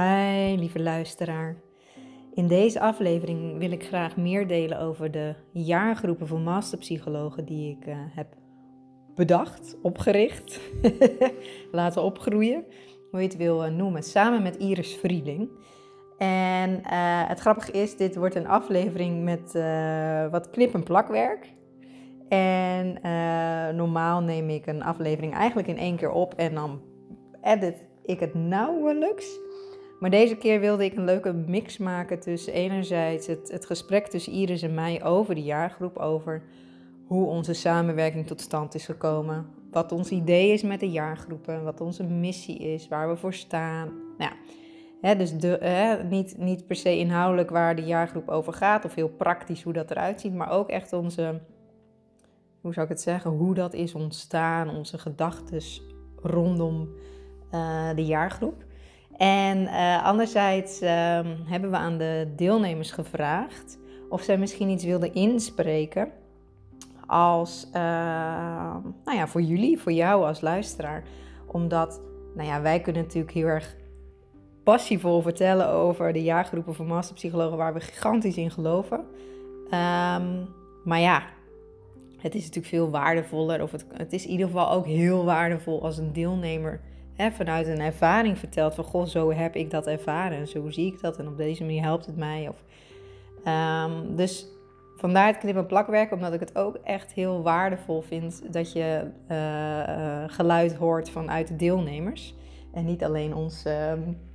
Hi, lieve luisteraar. In deze aflevering wil ik graag meer delen over de jaargroepen voor masterpsychologen die ik uh, heb bedacht, opgericht, laten opgroeien, hoe je het wil uh, noemen, samen met Iris Vrieling. En uh, het grappige is, dit wordt een aflevering met wat knip- en plakwerk. En normaal neem ik een aflevering eigenlijk in één keer op en dan edit ik het nauwelijks. Maar deze keer wilde ik een leuke mix maken tussen enerzijds het, het gesprek tussen Iris en mij over de jaargroep, over hoe onze samenwerking tot stand is gekomen, wat ons idee is met de jaargroepen, wat onze missie is, waar we voor staan. Nou, hè, dus de, hè, niet, niet per se inhoudelijk waar de jaargroep over gaat of heel praktisch hoe dat eruit ziet, maar ook echt onze, hoe zou ik het zeggen, hoe dat is ontstaan, onze gedachten rondom uh, de jaargroep. En uh, anderzijds uh, hebben we aan de deelnemers gevraagd of zij misschien iets wilden inspreken als, uh, nou ja, voor jullie, voor jou als luisteraar. Omdat, nou ja, wij kunnen natuurlijk heel erg passievol vertellen over de jaargroepen van masterpsychologen waar we gigantisch in geloven. Um, maar ja, het is natuurlijk veel waardevoller, of het, het is in ieder geval ook heel waardevol als een deelnemer hè, vanuit een ervaring vertelt van goh, zo heb ik dat ervaren en zo zie ik dat en op deze manier helpt het mij. Of, um, dus vandaar het knip- en plakwerk, omdat ik het ook echt heel waardevol vind dat je uh, geluid hoort vanuit de deelnemers en niet alleen ons uh,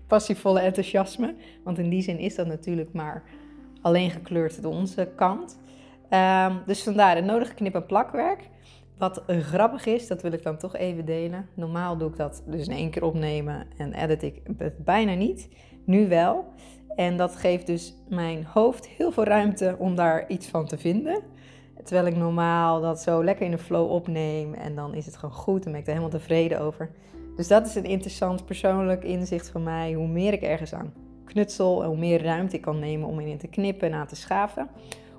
passievolle enthousiasme, want in die zin is dat natuurlijk maar alleen gekleurd door onze kant. Um, dus vandaar het nodige knip- en plakwerk. Wat grappig is, dat wil ik dan toch even delen. Normaal doe ik dat dus in één keer opnemen en edit ik het bijna niet. Nu wel. En dat geeft dus mijn hoofd heel veel ruimte om daar iets van te vinden. Terwijl ik normaal dat zo lekker in de flow opneem en dan is het gewoon goed en ben ik er helemaal tevreden over. Dus dat is een interessant persoonlijk inzicht van mij. Hoe meer ik ergens aan knutsel en hoe meer ruimte ik kan nemen om in te knippen en aan te schaven,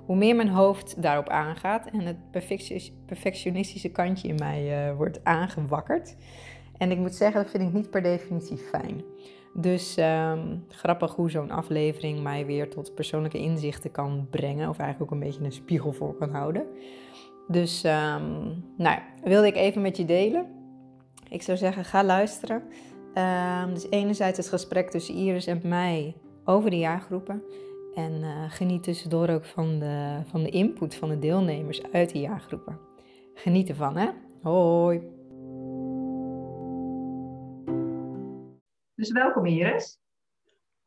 hoe meer mijn hoofd daarop aangaat en het perfectionistische kantje in mij uh, wordt aangewakkerd. En ik moet zeggen, dat vind ik niet per definitie fijn. Dus um, grappig hoe zo'n aflevering mij weer tot persoonlijke inzichten kan brengen. Of eigenlijk ook een beetje een spiegel voor kan houden. Dus um, nou, wilde ik even met je delen. Ik zou zeggen, ga luisteren. Um, dus enerzijds het gesprek tussen Iris en mij over de jaargroepen. En uh, geniet tussendoor ook van de, van de input van de deelnemers uit de jaargroepen. Geniet ervan, hè? Hoi! Dus welkom Iris.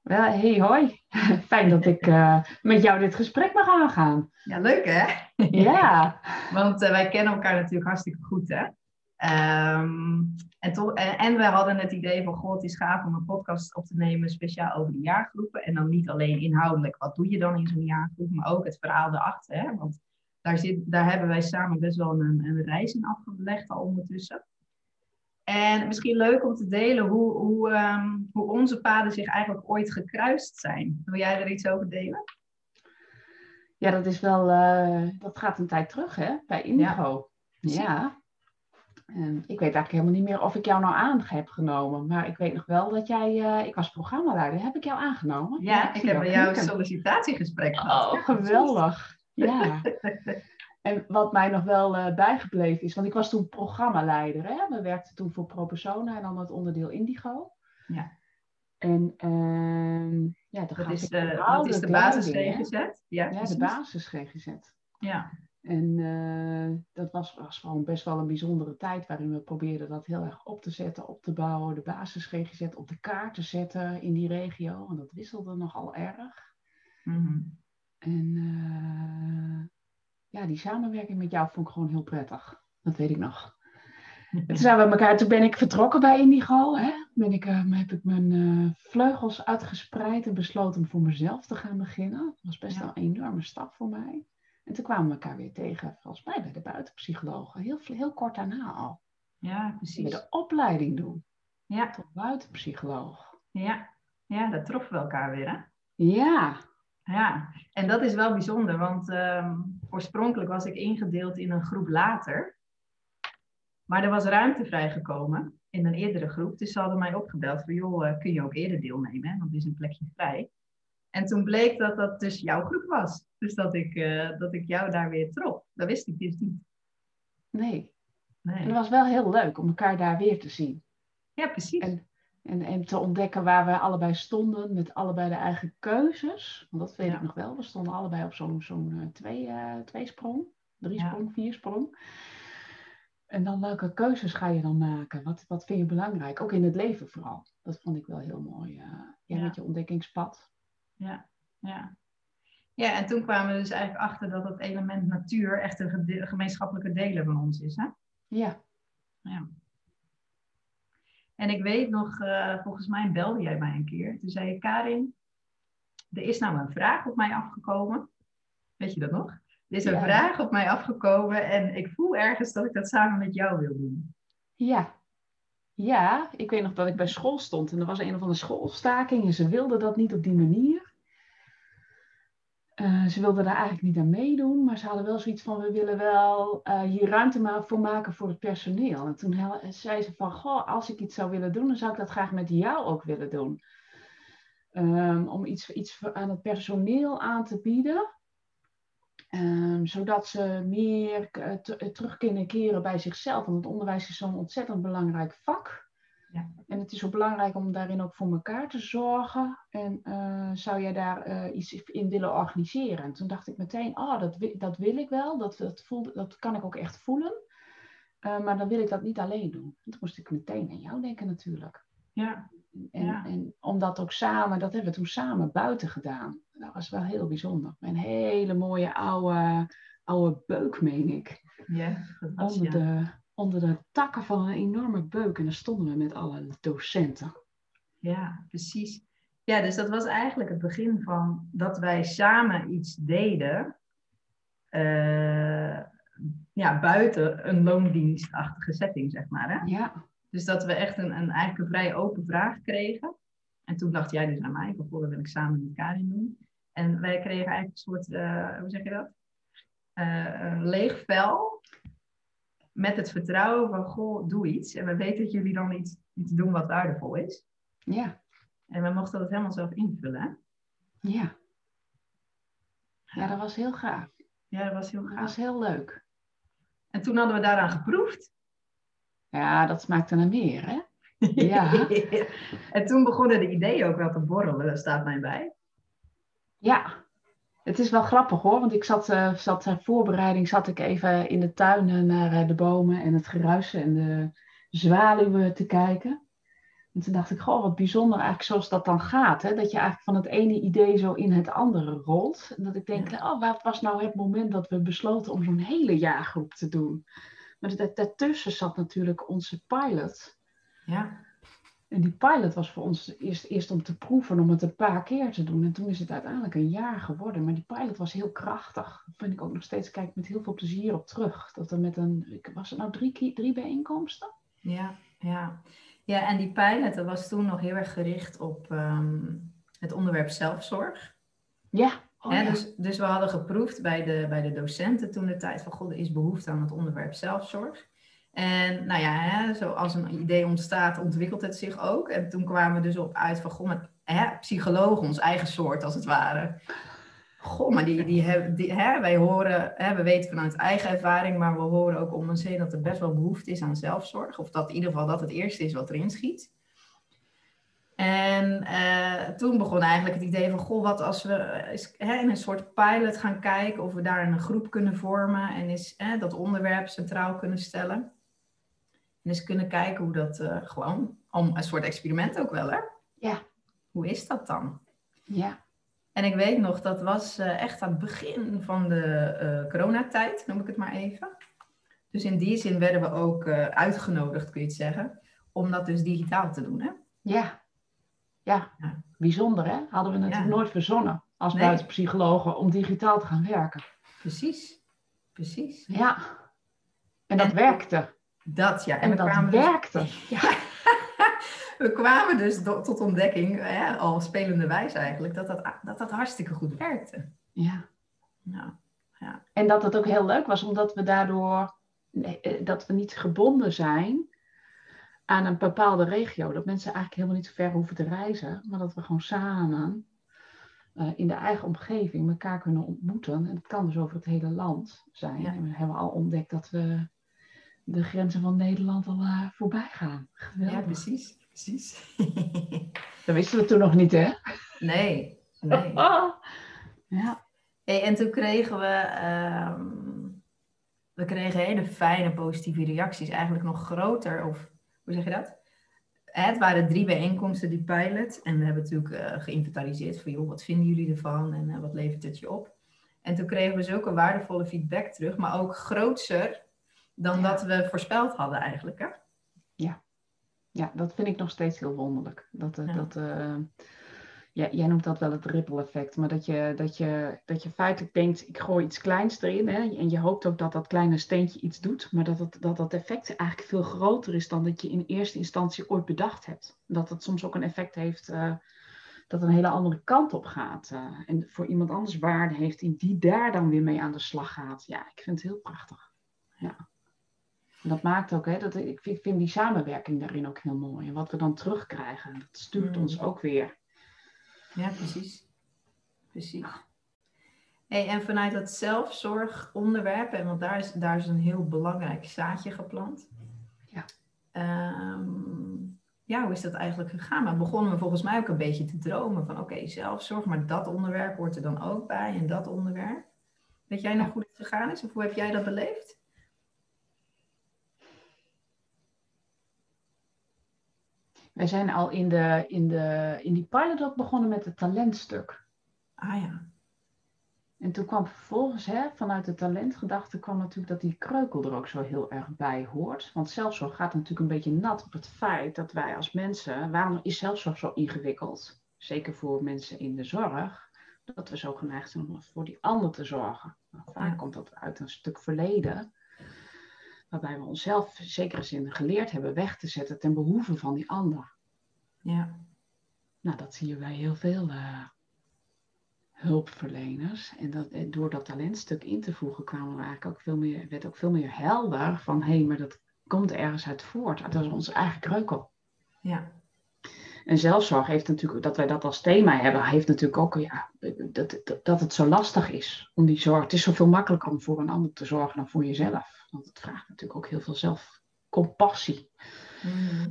Wel, hey, hoi. Fijn dat ik uh, met jou dit gesprek mag aangaan. Ja, leuk hè? Ja. Want uh, wij kennen elkaar natuurlijk hartstikke goed hè? Um, en, toch, en, en, we hadden het idee van, god, het is gaaf om een podcast op te nemen speciaal over de jaargroepen. En dan niet alleen inhoudelijk, wat doe je dan in zo'n jaargroep, maar ook het verhaal erachter. Hè? Want daar, zit, daar hebben wij samen best wel een, een reis in afgelegd al ondertussen. En misschien leuk om te delen hoe, hoe, um, hoe onze paden zich eigenlijk ooit gekruist zijn. Wil jij er iets over delen? Ja, dat is wel, uh, dat gaat een tijd terug hè, bij Indigo. Ja. ja. En ik weet eigenlijk helemaal niet meer of ik jou nou aan heb genomen. Maar ik weet nog wel dat jij, uh, ik was programmaleider, heb ik jou aangenomen? Ja, ja ik, heb bij jou een sollicitatiegesprek gehad. Oh, geweldig. Ja. En wat mij nog wel uh, bijgebleven is, want ik was toen programmaleider. Hè? We werkten toen voor ProPersona en dan het onderdeel Indigo. Ja. En uh, ja, dat, is, uh, dat is de basis GGZ. Ja, ja de basis GGZ. Ja. En uh, dat was, was gewoon best wel een bijzondere tijd waarin we probeerden dat heel erg op te zetten, op te bouwen, de basis GGZ op de kaart te zetten in die regio. En dat wisselde nogal erg. Mm -hmm. En ja, die samenwerking met jou vond ik gewoon heel prettig. Dat weet ik nog. toen, zijn we elkaar, toen ben ik vertrokken bij Indigo. Hè? Ben ik, uh, heb ik mijn uh, vleugels uitgespreid en besloten om voor mezelf te gaan beginnen. Dat was best ja. wel een enorme stap voor mij. En toen kwamen we elkaar weer tegen, volgens mij bij de buitenpsychologen. Heel, heel kort daarna al. Ja, precies. De opleiding doen. Ja. Tot buitenpsycholoog. Ja. ja, dat troffen we elkaar weer, hè? Ja, ja, en dat is wel bijzonder, want um, oorspronkelijk was ik ingedeeld in een groep later. Maar er was ruimte vrijgekomen. in een eerdere groep. Dus ze hadden mij opgebeld van, joh, eh, kun je ook eerder deelnemen? Hè? Want er is een plekje vrij. En toen bleek dat dat dus jouw groep was. Dus dat ik, eh, dat ik jou daar weer trof. Dat wist ik dus niet. Nee. Nee. En het was wel heel leuk om elkaar daar weer te zien. Ja, precies. En, en, en te ontdekken waar we allebei stonden met allebei de eigen keuzes. Want dat weet Ja. ik nog wel. We stonden allebei op zo'n zo'n eh, twee, eh, tweesprong, drie Ja. sprong, vier sprong. En dan welke keuzes ga je dan maken? Wat, wat vind je belangrijk? Ook in het leven vooral. Dat vond ik wel heel mooi. ja, Ja. met je ontdekkingspad. Ja, ja. Ja, en toen kwamen we dus eigenlijk achter dat het element natuur echt een gemeenschappelijke delen van ons is. Hè? Ja, Ja. En ik weet nog, eh, volgens mij belde jij mij een keer. Toen zei je, Karin, er is nou een vraag op mij afgekomen. Weet je dat nog? Er is een Ja. vraag op mij afgekomen en ik voel ergens dat ik dat samen met jou wil doen. ja. Ja, ik weet nog dat ik bij school stond en er was een of andere schoolstaking en ze wilden dat niet op die manier. Eh, ze wilden daar eigenlijk niet aan meedoen, maar ze hadden wel zoiets van: we willen wel eh, hier ruimte ma- voor maken voor het personeel. En toen hel- zei ze van: Goh, als ik iets zou willen doen, dan zou ik dat graag met jou ook willen doen. Ehm, om iets, iets aan het personeel aan te bieden, Ehm, zodat ze meer eh, te- eh, terug kunnen keren bij zichzelf. Want het onderwijs is zo'n ontzettend belangrijk vak. Ja. En het is zo belangrijk om daarin ook voor elkaar te zorgen. En eh, zou jij daar eh, iets in willen organiseren? En toen dacht ik meteen, oh, dat, dat wil ik wel. Dat, dat, voelde, dat kan ik ook echt voelen. Eh, maar dan wil ik dat niet alleen doen. En toen moest ik meteen aan jou denken natuurlijk. Ja, En, Ja. en om dat ook samen, dat hebben we toen samen buiten gedaan. Dat was wel heel bijzonder. Een hele mooie oude, oude beuk, meen ik. ja dat was Onder, ja. de, onder de takken van een enorme beuk. En daar stonden we met alle docenten. Ja, precies. Ja, dus dat was eigenlijk het begin van dat wij samen iets deden. eh, ja, buiten een loondienstachtige setting, zeg maar. Hè? Ja, Dus dat we echt een, een, eigenlijk een vrij open vraag kregen. En toen dacht jij dus naar mij, goh, dat wil ik samen met Karin doen. En wij kregen eigenlijk een soort, eh, hoe zeg je dat? Eh, een leeg vel. Met het vertrouwen van, goh, doe iets. En we weten dat jullie dan iets, iets doen wat waardevol is. ja, En we mochten dat helemaal zelf invullen. Hè? ja. Ja, dat was heel gaaf. Ja, dat was heel Dat gaaf. was heel leuk. En toen hadden we daaraan geproefd. Ja, dat smaakte naar meer, hè? Ja. en toen begonnen de ideeën ook wel te borrelen, daar staat mij bij. Ja, het is wel grappig hoor, want ik zat, eh zat ter voorbereiding, zat ik even in de tuinen naar eh, de bomen en het geruisen en de zwaluwen te kijken. En toen dacht ik, goh, wat bijzonder eigenlijk zoals dat dan gaat. Hè? Dat je eigenlijk van het ene idee zo in het andere rolt. En dat ik denk, oh, wat was nou het moment dat we besloten om zo'n hele jaargroep te doen? Maar da- daartussen zat natuurlijk onze pilot. Ja, En die pilot was voor ons eerst, eerst om te proeven, om het een paar keer te doen. En toen is het uiteindelijk een jaar geworden. Maar die pilot was heel krachtig. Daar vind ik ook nog steeds, kijk met heel veel plezier op terug. Dat we met een, was het nou drie, drie bijeenkomsten? ja, ja. Ja, en die pilot, dat was toen nog heel erg gericht op ehm, het onderwerp zelfzorg. Ja. Oh, ja. dus, dus we hadden geproefd bij de, bij de docenten toen de tijd van, god, er is behoefte aan het onderwerp zelfzorg. En nou ja, hè, zoals een idee ontstaat, ontwikkelt het zich ook. En toen kwamen we dus op uit van, goh, met hè, psychologen, ons eigen soort als het ware. Goh, maar die, die, hebben- die, hè, wij horen, hè, we weten vanuit eigen ervaring, maar we horen ook om ons heen dat er best wel behoefte is aan zelfzorg. Of dat in ieder geval dat het eerste is wat erin schiet. En eh, toen begon eigenlijk het idee van, goh, wat als we eh, hè, in een soort pilot gaan kijken of we daar een groep kunnen vormen en eens hè, dat onderwerp centraal kunnen stellen. En eens kunnen kijken hoe dat eh, gewoon, om een soort experiment ook wel, hè? Ja. Hoe is dat dan? Ja. En ik weet nog, dat was eh, echt aan het begin van de eh, coronatijd, noem ik het maar even. Dus in die zin werden we ook uitgenodigd, kun je het zeggen, om dat dus digitaal te doen, hè? Ja. Ja. Ja. Bijzonder hè? Hadden we natuurlijk Ja. nooit verzonnen als Nee. buitenpsychologen om digitaal te gaan werken. Precies, precies. Ja. En dat En- werkte. Dat ja. En we dat kwamen dus- werkte. Ja. we kwamen dus tot ontdekking, hè, al spelende wijze eigenlijk, dat dat, dat dat hartstikke goed werkte. ja. Nou, En dat het ook heel leuk was, omdat we daardoor, nee, eh, dat we niet gebonden zijn aan een bepaalde regio. Dat mensen eigenlijk helemaal niet zo ver hoeven te reizen, maar dat we gewoon samen eh, in de eigen omgeving elkaar kunnen ontmoeten. En dat kan dus over het hele land zijn. Ja. En we hebben al ontdekt dat we de grenzen van Nederland al eh, voorbij gaan. Geweldig. Ja, precies. precies. Dat wisten we toen nog niet, hè? nee, nee. Ja. Hey, en toen kregen we, ehm, we kregen hele fijne positieve reacties, eigenlijk nog groter, of hoe zeg je dat? Het waren drie bijeenkomsten, die pilot. En we hebben natuurlijk eh, geïnventariseerd van, joh, wat vinden jullie ervan en eh, wat levert het je op? En toen kregen we zulke waardevolle feedback terug, maar ook grootser dan Ja. dat we voorspeld hadden eigenlijk. Hè? ja, dat vind ik nog steeds heel wonderlijk. Dat, eh, Ja. dat, eh, ja, jij noemt dat wel het ripple effect, maar dat je, dat, je, dat je feitelijk denkt, ik gooi iets kleins erin hè, en je hoopt ook dat dat kleine steentje iets doet, maar dat het, dat, dat effect eigenlijk veel groter is dan dat je in eerste instantie ooit bedacht hebt. Dat het soms ook een effect heeft eh, dat een hele andere kant op gaat en voor iemand anders waarde heeft die daar dan weer mee aan de slag gaat. Ja, ik vind het heel prachtig. Ja. En dat maakt ook, hè, dat, ik vind, vind die samenwerking daarin ook heel mooi. En wat we dan terugkrijgen, dat stuurt Mm. ons ook weer. Ja, precies. Precies. Hey, en vanuit dat zelfzorgonderwerp, en want daar is, daar is een heel belangrijk zaadje geplant. Ja. Ehm, ja, hoe is dat eigenlijk gegaan? Maar begonnen we volgens mij ook een beetje te dromen van oké, zelfzorg, maar dat onderwerp hoort er dan ook bij en dat onderwerp. Weet jij nog Ja. hoe het gegaan is of hoe heb jij dat beleefd? Wij zijn al in, de, in, de, in die pilot ook begonnen met het talentstuk. Ah ja, En toen kwam vervolgens, hè, vanuit de talentgedachte, kwam natuurlijk dat die kreukel er ook zo heel erg bij hoort. Want zelfzorg gaat natuurlijk een beetje nat op het feit dat wij als mensen, waarom is zelfzorg zo ingewikkeld? Zeker voor mensen in de zorg, dat we zo geneigd zijn om voor die ander te zorgen. Nou, vaak Ja. komt dat uit een stuk verleden, waarbij we onszelf in zekere zin geleerd hebben weg te zetten ten behoeve van die ander. ja, Nou, dat zie je bij heel veel eh, hulpverleners. En dat, eh, door dat talentstuk in te voegen kwamen we eigenlijk ook veel meer, werd ook veel meer helder van hé, maar dat komt ergens uit voort. Dat is onze eigen kreukel. ja, En zelfzorg heeft natuurlijk, dat wij dat als thema hebben, heeft natuurlijk ook ja, dat, dat, dat het zo lastig is om die zorg. Het is zoveel makkelijker om voor een ander te zorgen dan voor jezelf. Want het vraagt natuurlijk ook heel veel zelfcompassie. Mhm.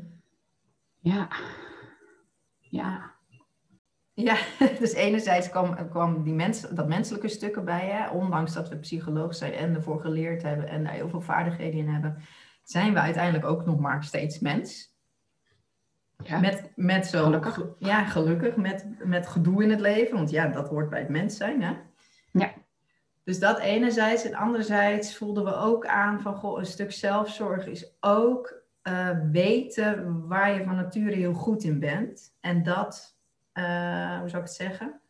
Ja. Ja. Ja, dus enerzijds kwam, kwam die mens, dat menselijke stuk erbij, hè? ondanks dat we psycholoog zijn en ervoor geleerd hebben en daar heel veel vaardigheden in hebben, zijn we uiteindelijk ook nog maar steeds mens. ja. Met, met zo, Gelukkig. Ja, gelukkig, met, met gedoe in het leven, want ja, dat hoort bij het mens zijn. Hè? Ja. Dus dat enerzijds en anderzijds voelden we ook aan van, goh, een stuk zelfzorg is ook eh, weten waar je van nature heel goed in bent. En dat, eh, hoe zou ik het zeggen?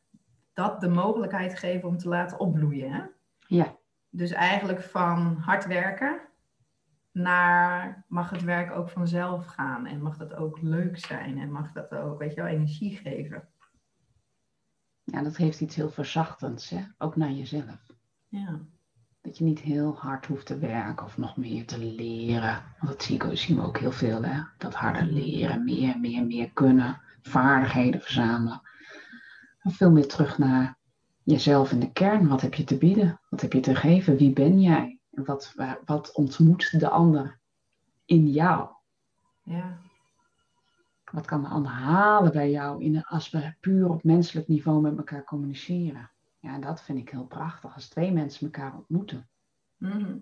Dat de mogelijkheid geven om te laten opbloeien. Hè? ja. Dus eigenlijk van hard werken naar mag het werk ook vanzelf gaan. En mag dat ook leuk zijn. En mag dat ook, weet je wel, energie geven. Ja, dat heeft iets heel verzachtends, hè? ook naar jezelf. Ja, Dat je niet heel hard hoeft te werken of nog meer te leren. Want dat zie ik, zien we ook heel veel, hè? Dat harder leren, meer, meer, meer kunnen, vaardigheden verzamelen. En veel meer terug naar jezelf in de kern. Wat heb je te bieden? Wat heb je te geven? Wie ben jij? En wat, wat ontmoet de ander in jou? ja, Wat kan de ander halen bij jou in als we puur op menselijk niveau met elkaar communiceren? Ja, en dat vind ik heel prachtig. Als twee mensen elkaar ontmoeten. Mhm.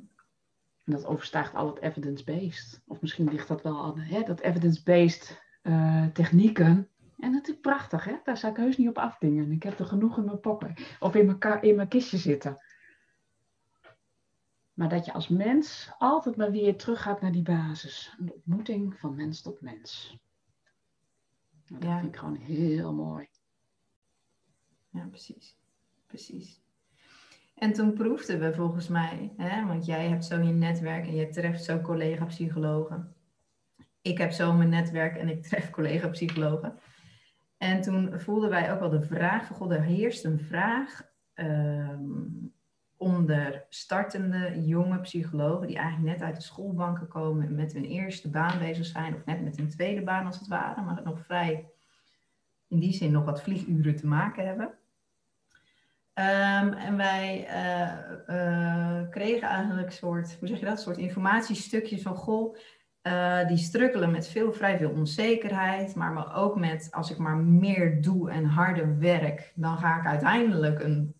En dat overstijgt al het evidence-based. Of misschien ligt dat wel aan hè, dat evidence-based eh, technieken. En natuurlijk prachtig, hè? daar zou ik heus niet op afdingen. Ik heb er genoeg in mijn pokken of in mijn, in mijn kistje zitten. Maar dat je als mens altijd maar weer teruggaat naar die basis. Een ontmoeting van mens tot mens. Nou, dat Ja. vind ik gewoon heel mooi. ja, precies. Precies. En toen proefden we volgens mij, hè, want jij hebt zo je netwerk en je treft zo collega-psychologen. Ik heb zo mijn netwerk en ik tref collega-psychologen. En toen voelden wij ook wel de vraag van, god, er heerst een vraag ehm, onder startende jonge psychologen die eigenlijk net uit de schoolbanken komen met hun eerste baan bezig zijn, of net met hun tweede baan als het ware, maar nog vrij in die zin nog wat vlieguren te maken hebben. Ehm, en wij eh, eh, kregen eigenlijk soort, hoe zeg je dat, soort informatiestukjes van, goh, uh, die struggelen met veel, vrij veel onzekerheid, maar, ook met, als ik maar meer doe en harder werk, dan ga ik uiteindelijk een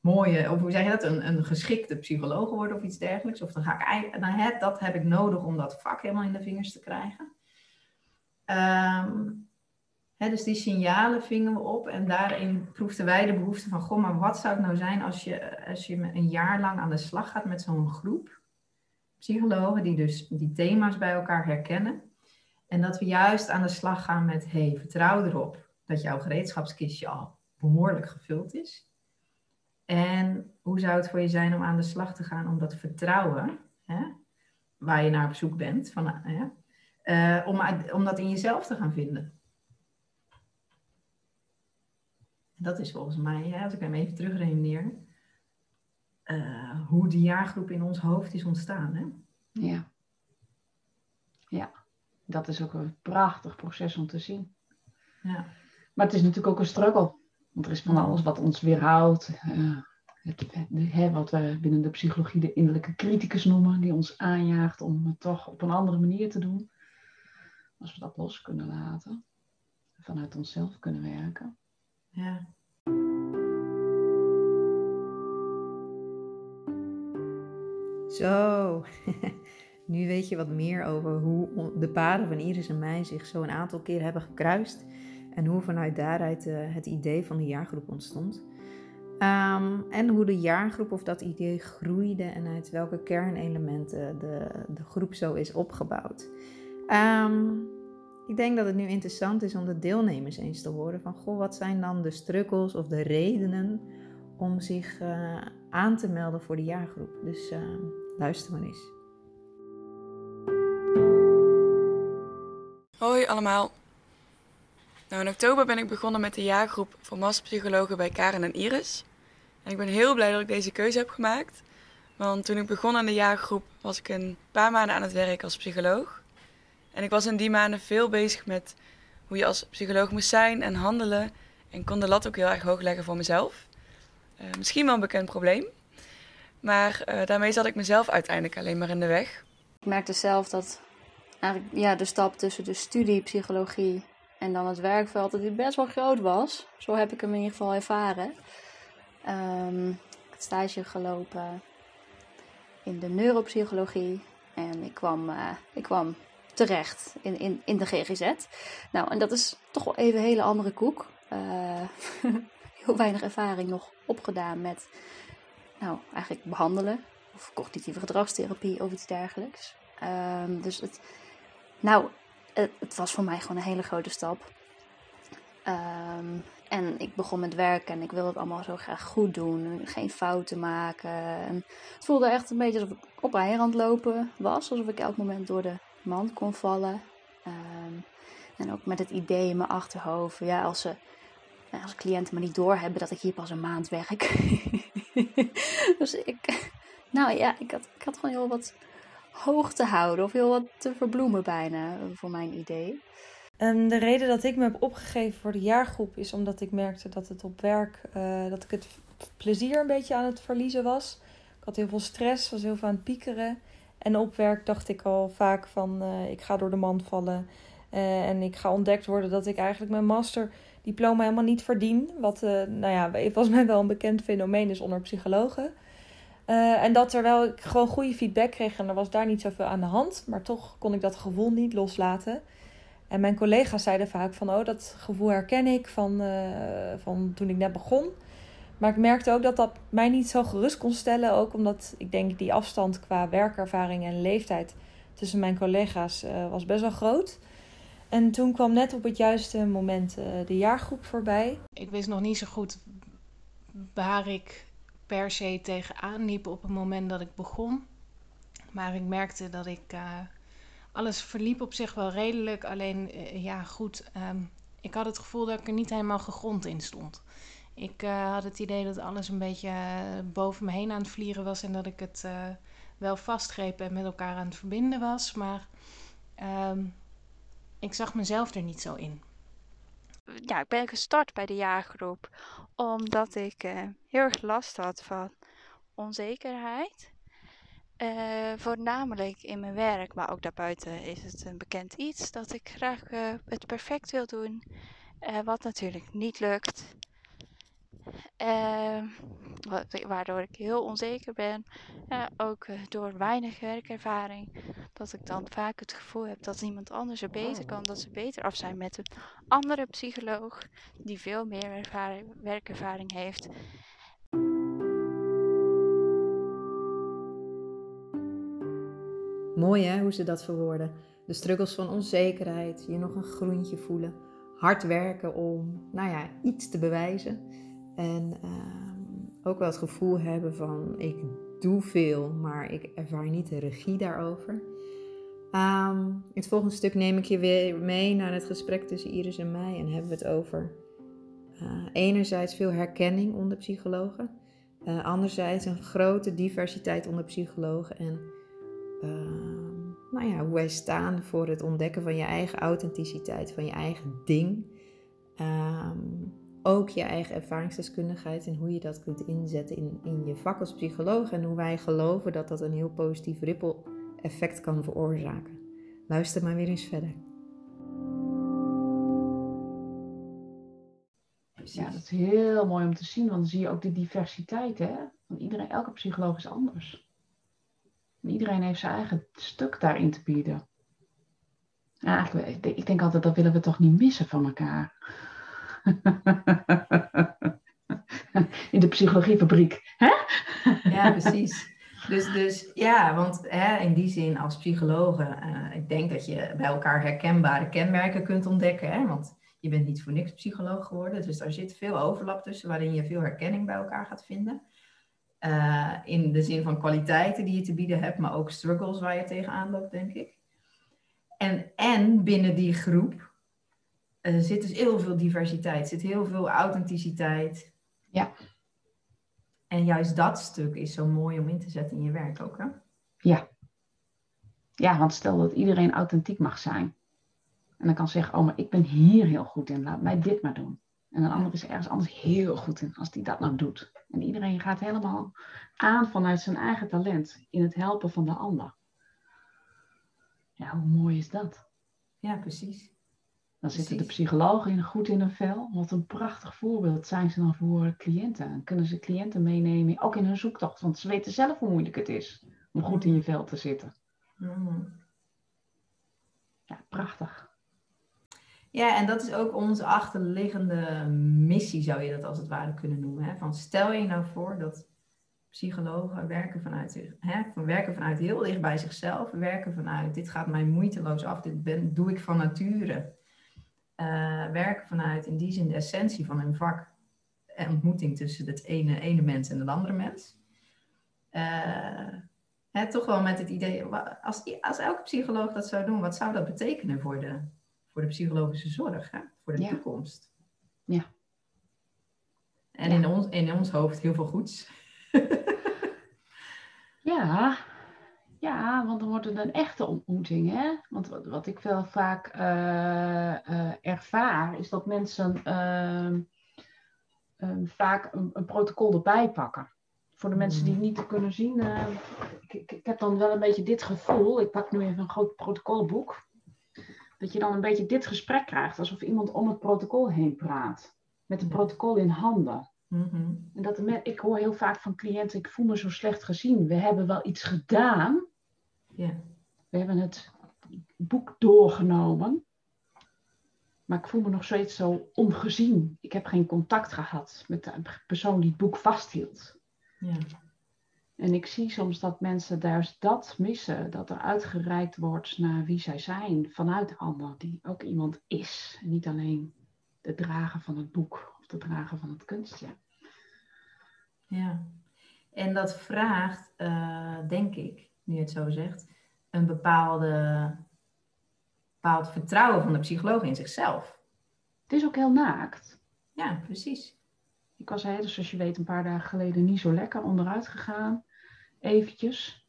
mooie, of hoe zeg je dat, een, een geschikte psycholoog worden of iets dergelijks. Of dan ga ik eigenlijk, heb, dat heb ik nodig om dat vak helemaal in de vingers te krijgen. Um, dus die signalen vingen we op en daarin proefden wij de behoefte van, goh, maar wat zou het nou zijn als je, als je een jaar lang aan de slag gaat met zo'n groep psychologen die dus die thema's bij elkaar herkennen. En dat we juist aan de slag gaan met, hey, vertrouw erop dat jouw gereedschapskistje al behoorlijk gevuld is. En hoe zou het voor je zijn om aan de slag te gaan om dat vertrouwen, hè, waar je naar op zoek bent, van, hè, uh, om, om dat in jezelf te gaan vinden. Dat is volgens mij, als ik hem even terugredeneer, uh, hoe de jaargroep in ons hoofd is ontstaan. Hè? Ja. Ja, dat is ook een prachtig proces om te zien. Ja. Maar het is natuurlijk ook een struggle. Want er is van alles wat ons weerhoudt. Uh, het, hè, wat we binnen de psychologie de innerlijke criticus noemen, die ons aanjaagt om het toch op een andere manier te doen. Als we dat los kunnen laten, vanuit onszelf kunnen werken. Ja. Zo, nu weet je wat meer over hoe de paden van Iris en mij zich zo een aantal keer hebben gekruist. En hoe vanuit daaruit uh, het idee van de jaargroep ontstond. Um, en hoe de jaargroep of dat idee groeide en uit welke kernelementen de, de groep zo is opgebouwd. Um, ik denk dat het nu interessant is om de deelnemers eens te horen van, goh, wat zijn dan de struggles of de redenen om zich uh, aan te melden voor de jaargroep. Dus uh, luister maar eens. Hoi allemaal. Nou, in oktober ben ik begonnen met de jaargroep voor masterpsychologen bij Karen en Iris. En ik ben heel blij dat ik deze keuze heb gemaakt. Want toen ik begon aan de jaargroep was ik een paar maanden aan het werk als psycholoog. En ik was in die maanden veel bezig met hoe je als psycholoog moest zijn en handelen. En kon de lat ook heel erg hoog leggen voor mezelf. Uh, misschien wel een bekend probleem. Maar uh, daarmee zat ik mezelf uiteindelijk alleen maar in de weg. Ik merkte zelf dat eigenlijk ja, de stap tussen de studie psychologie en dan het werkveld, dat die best wel groot was. Zo heb ik hem in ieder geval ervaren. Um, heb stage gelopen in de neuropsychologie en ik kwam, uh, ik kwam terecht in, in, in de GGZ. Nou, en dat is toch wel even een hele andere koek. Uh, heel weinig ervaring nog opgedaan met, nou, eigenlijk behandelen. Of cognitieve gedragstherapie of iets dergelijks. Um, dus het, nou, het, was voor mij gewoon een hele grote stap. Um, en ik begon met werken en ik wilde het allemaal zo graag goed doen. Geen fouten maken. En het voelde echt een beetje alsof ik op eiland lopen was. Alsof ik elk moment door de mand kon vallen. Um, en ook met het idee in mijn achterhoofd. Ja, als, ze, als cliënten me niet doorhebben dat ik hier pas een maand werk. dus ik, nou ja, ik had, ik had gewoon heel wat hoog te houden. Of heel wat te verbloemen bijna, voor mijn idee. De reden dat ik me heb opgegeven voor de jaargroep is omdat ik merkte dat het op werk, uh, dat ik het plezier een beetje aan het verliezen was. Ik had heel veel stress, was heel veel aan het piekeren. En op werk dacht ik al vaak van uh, ik ga door de mand vallen. Uh, en ik ga ontdekt worden dat ik eigenlijk mijn masterdiploma helemaal niet verdien. Wat uh, nou ja, volgens mij wel een bekend fenomeen is onder psychologen. en dat terwijl ik gewoon goede feedback kreeg en er was daar niet zoveel aan de hand. Maar toch kon ik dat gevoel niet loslaten. En mijn collega's zeiden vaak van, oh, dat gevoel herken ik van, van toen ik net begon. Maar ik merkte ook dat dat mij niet zo gerust kon stellen. Ook omdat ik denk die afstand qua werkervaring en leeftijd tussen mijn collega's uh, was best wel groot. En toen kwam net op het juiste moment uh, de jaargroep voorbij. Ik wist nog niet zo goed waar ik per se tegenaan liep op het moment dat ik begon. Maar ik merkte dat ik uh, alles verliep op zich wel redelijk. Alleen ja, goed, um, ik had het gevoel dat ik er niet helemaal gegrond in stond Ik uh, had het idee dat alles een beetje uh, boven me heen aan het vlieren was en dat ik het uh, wel vastgreep en met elkaar aan het verbinden was. Maar ehm, ik zag mezelf er niet zo in. Ja, ik ben gestart bij de jaargroep omdat ik heel erg last had van onzekerheid. voornamelijk in mijn werk, maar ook daarbuiten is het een bekend iets dat ik graag het perfect wil doen. wat natuurlijk niet lukt. Uh, waardoor ik heel onzeker ben. Uh, ook uh, door weinig werkervaring. Dat ik dan vaak het gevoel heb dat iemand anders er beter kan. Dat ze beter af zijn met een andere psycholoog. Die veel meer ervaring, werkervaring heeft. Mooi hè, hoe ze dat verwoorden. De struggles van onzekerheid, je nog een groentje voelen. Hard werken om, nou ja, iets te bewijzen. En uh, ook wel het gevoel hebben van ik doe veel, maar ik ervaar niet de regie daarover. In het volgende stuk neem ik je weer mee naar het gesprek tussen Iris en mij en hebben we het over uh, enerzijds veel herkenning onder psychologen, uh, anderzijds een grote diversiteit onder psychologen en uh, nou ja, hoe wij staan voor het ontdekken van je eigen authenticiteit, van je eigen ding. Um, ook je eigen ervaringsdeskundigheid en hoe je dat kunt inzetten in, in je vak als psycholoog en hoe wij geloven dat dat een heel positief ripple effect kan veroorzaken. Luister maar weer eens verder. Ja, dat is heel mooi om te zien, want dan zie je ook de diversiteit. Hè? Want iedereen, elke psycholoog is anders. En iedereen heeft zijn eigen stuk daarin te bieden. Ja, ik denk altijd, dat willen we toch niet missen van elkaar. In de psychologiefabriek. Hè? Ja, precies. Dus, dus ja, want hè, in die zin als psychologen, uh, ik denk dat je bij elkaar herkenbare kenmerken kunt ontdekken. Hè? Want je bent niet voor niks psycholoog geworden. Dus daar zit veel overlap tussen waarin je veel herkenning bij elkaar gaat vinden. Uh, in de zin van kwaliteiten die je te bieden hebt, maar ook struggles waar je tegenaan loopt, denk ik. En, en binnen die groep er zit dus heel veel diversiteit, er zit heel veel authenticiteit. Ja. En juist dat stuk is zo mooi om in te zetten in je werk ook, hè? Ja. Ja, want stel dat iedereen authentiek mag zijn. En dan kan zeggen, oh, maar ik ben hier heel goed in, laat mij dit maar doen. En een ander is ergens anders heel goed in, als die dat nou doet. En iedereen gaat helemaal aan vanuit zijn eigen talent in het helpen van de ander. Ja, hoe mooi is dat? Ja, precies. Dan zitten de psychologen goed in hun vel. Wat een prachtig voorbeeld zijn ze dan voor cliënten. Dan kunnen ze cliënten meenemen, ook in hun zoektocht. Want ze weten zelf hoe moeilijk het is om goed in je vel te zitten. Mm. Ja, prachtig. Ja, en dat is ook onze achterliggende missie, zou je dat als het ware kunnen noemen. Hè? Van stel je nou voor dat psychologen werken vanuit, hè, van werken vanuit heel dicht bij zichzelf, werken vanuit dit gaat mij moeiteloos af, dit ben, doe ik van nature uh, werken vanuit in die zin de essentie van hun vak en ontmoeting tussen het ene, ene mens en het andere mens. Uh, hè, toch wel met het idee, als, als elke psycholoog dat zou doen, wat zou dat betekenen voor de, voor de psychologische zorg, hè? voor de toekomst? Ja. En In, ons, in ons hoofd heel veel goeds. ja, ja, want dan wordt het een echte ontmoeting. Hè? Want wat, wat ik wel vaak uh, uh, ervaar, is dat mensen uh, vaak een, een, protocol erbij pakken. Voor de mensen die het niet kunnen zien, ik, ik, ik, heb dan wel een beetje dit gevoel. Ik pak nu even een groot protocolboek. Dat je dan een beetje dit gesprek krijgt, alsof iemand om het protocol heen praat. Met een protocol in handen. Mm-hmm. En dat ik hoor heel vaak van cliënten, ik voel me zo slecht gezien. We hebben wel iets gedaan, ja. We hebben het boek doorgenomen. Maar ik voel me nog steeds zo ongezien. Ik heb geen contact gehad met de persoon die het boek vasthield. Ja. En ik zie soms dat mensen daar dat missen. Dat er uitgereikt wordt naar wie zij zijn vanuit de ander. Die ook iemand is. En niet alleen de drager van het boek of de drager van het kunstje. Ja. En dat vraagt, uh, denk ik, nu je het zo zegt, een bepaalde, bepaald vertrouwen van de psycholoog in zichzelf. Het is ook heel naakt. Ja, precies. Ik was, hè, dus zoals je weet, een paar dagen geleden niet zo lekker onderuit gegaan. Eventjes.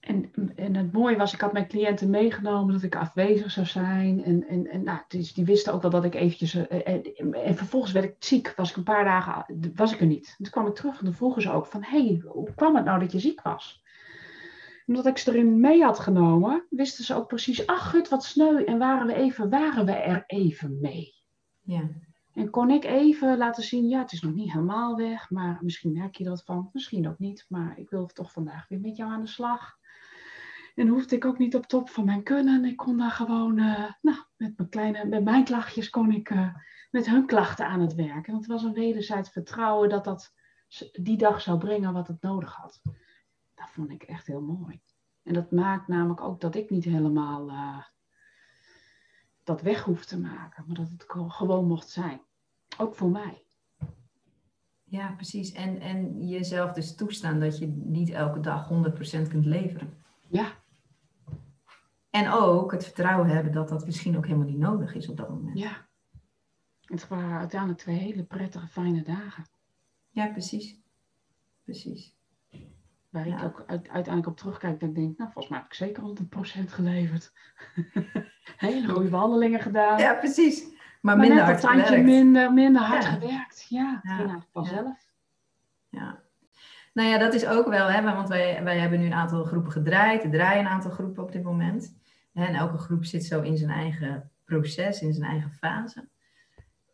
En, en het mooie was, ik had mijn cliënten meegenomen dat ik afwezig zou zijn. En, en, en nou, dus die wisten ook wel dat ik eventjes... eh, En, en vervolgens werd ik ziek. Was ik een paar dagen... Was ik er niet. Toen kwam ik terug en toen vroegen ze ook van... Hé, hey, hoe kwam het nou dat je ziek was? Omdat ik ze erin mee had genomen, wisten ze ook precies... Ach, gut, wat sneu. En waren we, even, waren we er even mee. Ja. En kon ik even laten zien, ja, het is nog niet helemaal weg, maar misschien merk je wat van, misschien ook niet, maar ik wil toch vandaag weer met jou aan de slag. En hoefde ik ook niet op top van mijn kunnen. Ik kon daar gewoon, eh, nou, met mijn kleine, met mijn klachtjes kon ik eh, met hun klachten aan het werk. En het was een wederzijds vertrouwen dat dat die dag zou brengen wat het nodig had. Dat vond ik echt heel mooi. En dat maakt namelijk ook dat ik niet helemaal eh, dat weg hoef te maken, maar dat het gewoon mocht zijn. Ook voor mij. Ja, precies. En, en jezelf dus toestaan dat je niet elke dag 100% kunt leveren. Ja, En ook het vertrouwen hebben dat dat misschien ook helemaal niet nodig is op dat moment. ja. Het waren uiteindelijk twee hele prettige, fijne dagen. Ja, precies. Precies. Waar Ja. ik ook uit- uiteindelijk op terugkijk en denk, nou, volgens mij heb ik zeker 100% geleverd. Hele goede behandelingen gedaan. Ja, precies. Maar, maar minder hard gewerkt. minder, minder hard Ja. gewerkt. Ja, Ja. vanzelf. Ja. Nou ja, dat is ook wel, hè, want wij, wij hebben nu een aantal groepen gedraaid. Er draaien een aantal groepen op dit moment. En elke groep zit zo in zijn eigen proces, in zijn eigen fase.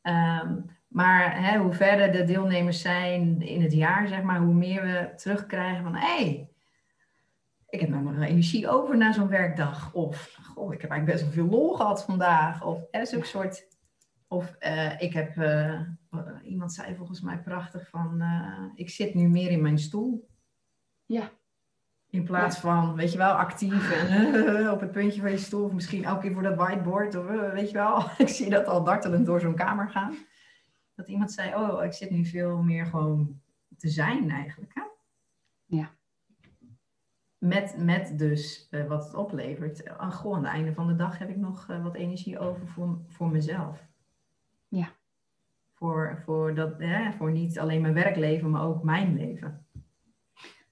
Ehm, maar hè, hoe verder de deelnemers zijn in het jaar, zeg maar, hoe meer we terugkrijgen van hé, hey, ik heb nog maar energie over na zo'n werkdag. Of goh, ik heb eigenlijk best wel veel lol gehad vandaag. Of hè, zo'n soort. Of eh, ik heb, eh, iemand zei volgens mij prachtig van, eh, ik zit nu meer in mijn stoel. Ja. In plaats van, weet je wel, actief en op het puntje van je stoel. Of misschien elke keer voor dat whiteboard. Of eh, weet je wel, ik zie dat al dartelend door zo'n kamer gaan. Dat iemand zei, oh, ik zit nu veel meer gewoon te zijn eigenlijk. Hè? Ja. Met, met dus eh, wat het oplevert. Uh, goh, aan het einde van de dag heb ik nog uh, wat energie over voor, voor mezelf. Ja. Voor, voor, dat, voor niet alleen mijn werkleven, maar ook mijn leven.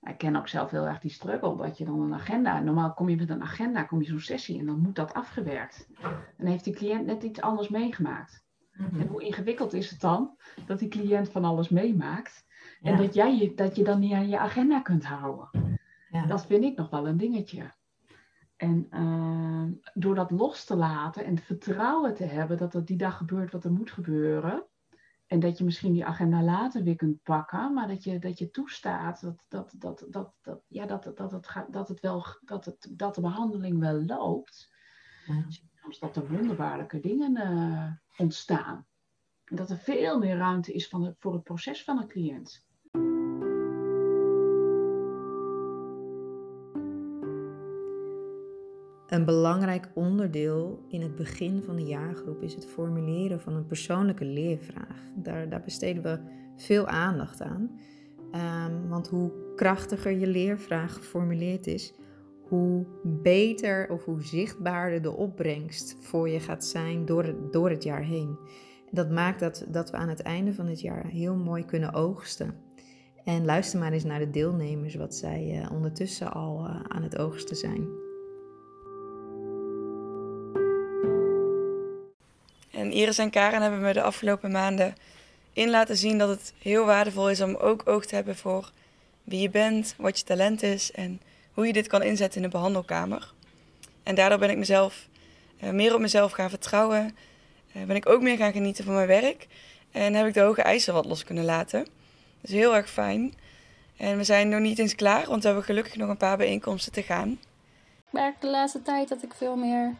Ik ken ook zelf heel erg die struggle, dat je dan een agenda, normaal kom je met een agenda, kom je zo'n sessie en dan moet dat afgewerkt. En heeft die cliënt net iets anders meegemaakt. Mhm. En hoe ingewikkeld is het dan dat die cliënt van alles meemaakt en dat, jij je, dat je dan niet aan je agenda kunt houden? Ja. Dat vind ik nog wel een dingetje. En eh, door dat los te laten en het vertrouwen te hebben dat er die dag gebeurt wat er moet gebeuren. En dat je misschien die agenda later weer kunt pakken, maar dat je, dat je toestaat dat, dat, dat, dat, dat, ja, dat, dat, het gaat, dat, het wel, dat, het, dat de behandeling wel loopt. Ja. Soms dat er wonderbaarlijke dingen eh, ontstaan. En dat er veel meer ruimte is van voor het proces van een cliënt. Een belangrijk onderdeel in het begin van de jaargroep is het formuleren van een persoonlijke leervraag. Daar, daar besteden we veel aandacht aan. Ehm, want hoe krachtiger je leervraag geformuleerd is, hoe beter of hoe zichtbaarder de opbrengst voor je gaat zijn door het, door het jaar heen. Dat maakt dat, dat we aan het einde van het jaar heel mooi kunnen oogsten. En luister maar eens naar de deelnemers, wat zij uh, ondertussen al uh, aan het oogsten zijn. En Iris en Karen hebben me de afgelopen maanden in laten zien dat het heel waardevol is om ook oog te hebben voor wie je bent, wat je talent is en hoe je dit kan inzetten in de behandelkamer. En daardoor ben ik mezelf uh, meer op mezelf gaan vertrouwen. Uh, ben ik ook meer gaan genieten van mijn werk. En heb ik de hoge eisen wat los kunnen laten. Dat is heel erg fijn. En we zijn nog niet eens klaar, want we hebben gelukkig nog een paar bijeenkomsten te gaan. Ik merk de laatste tijd dat ik veel meer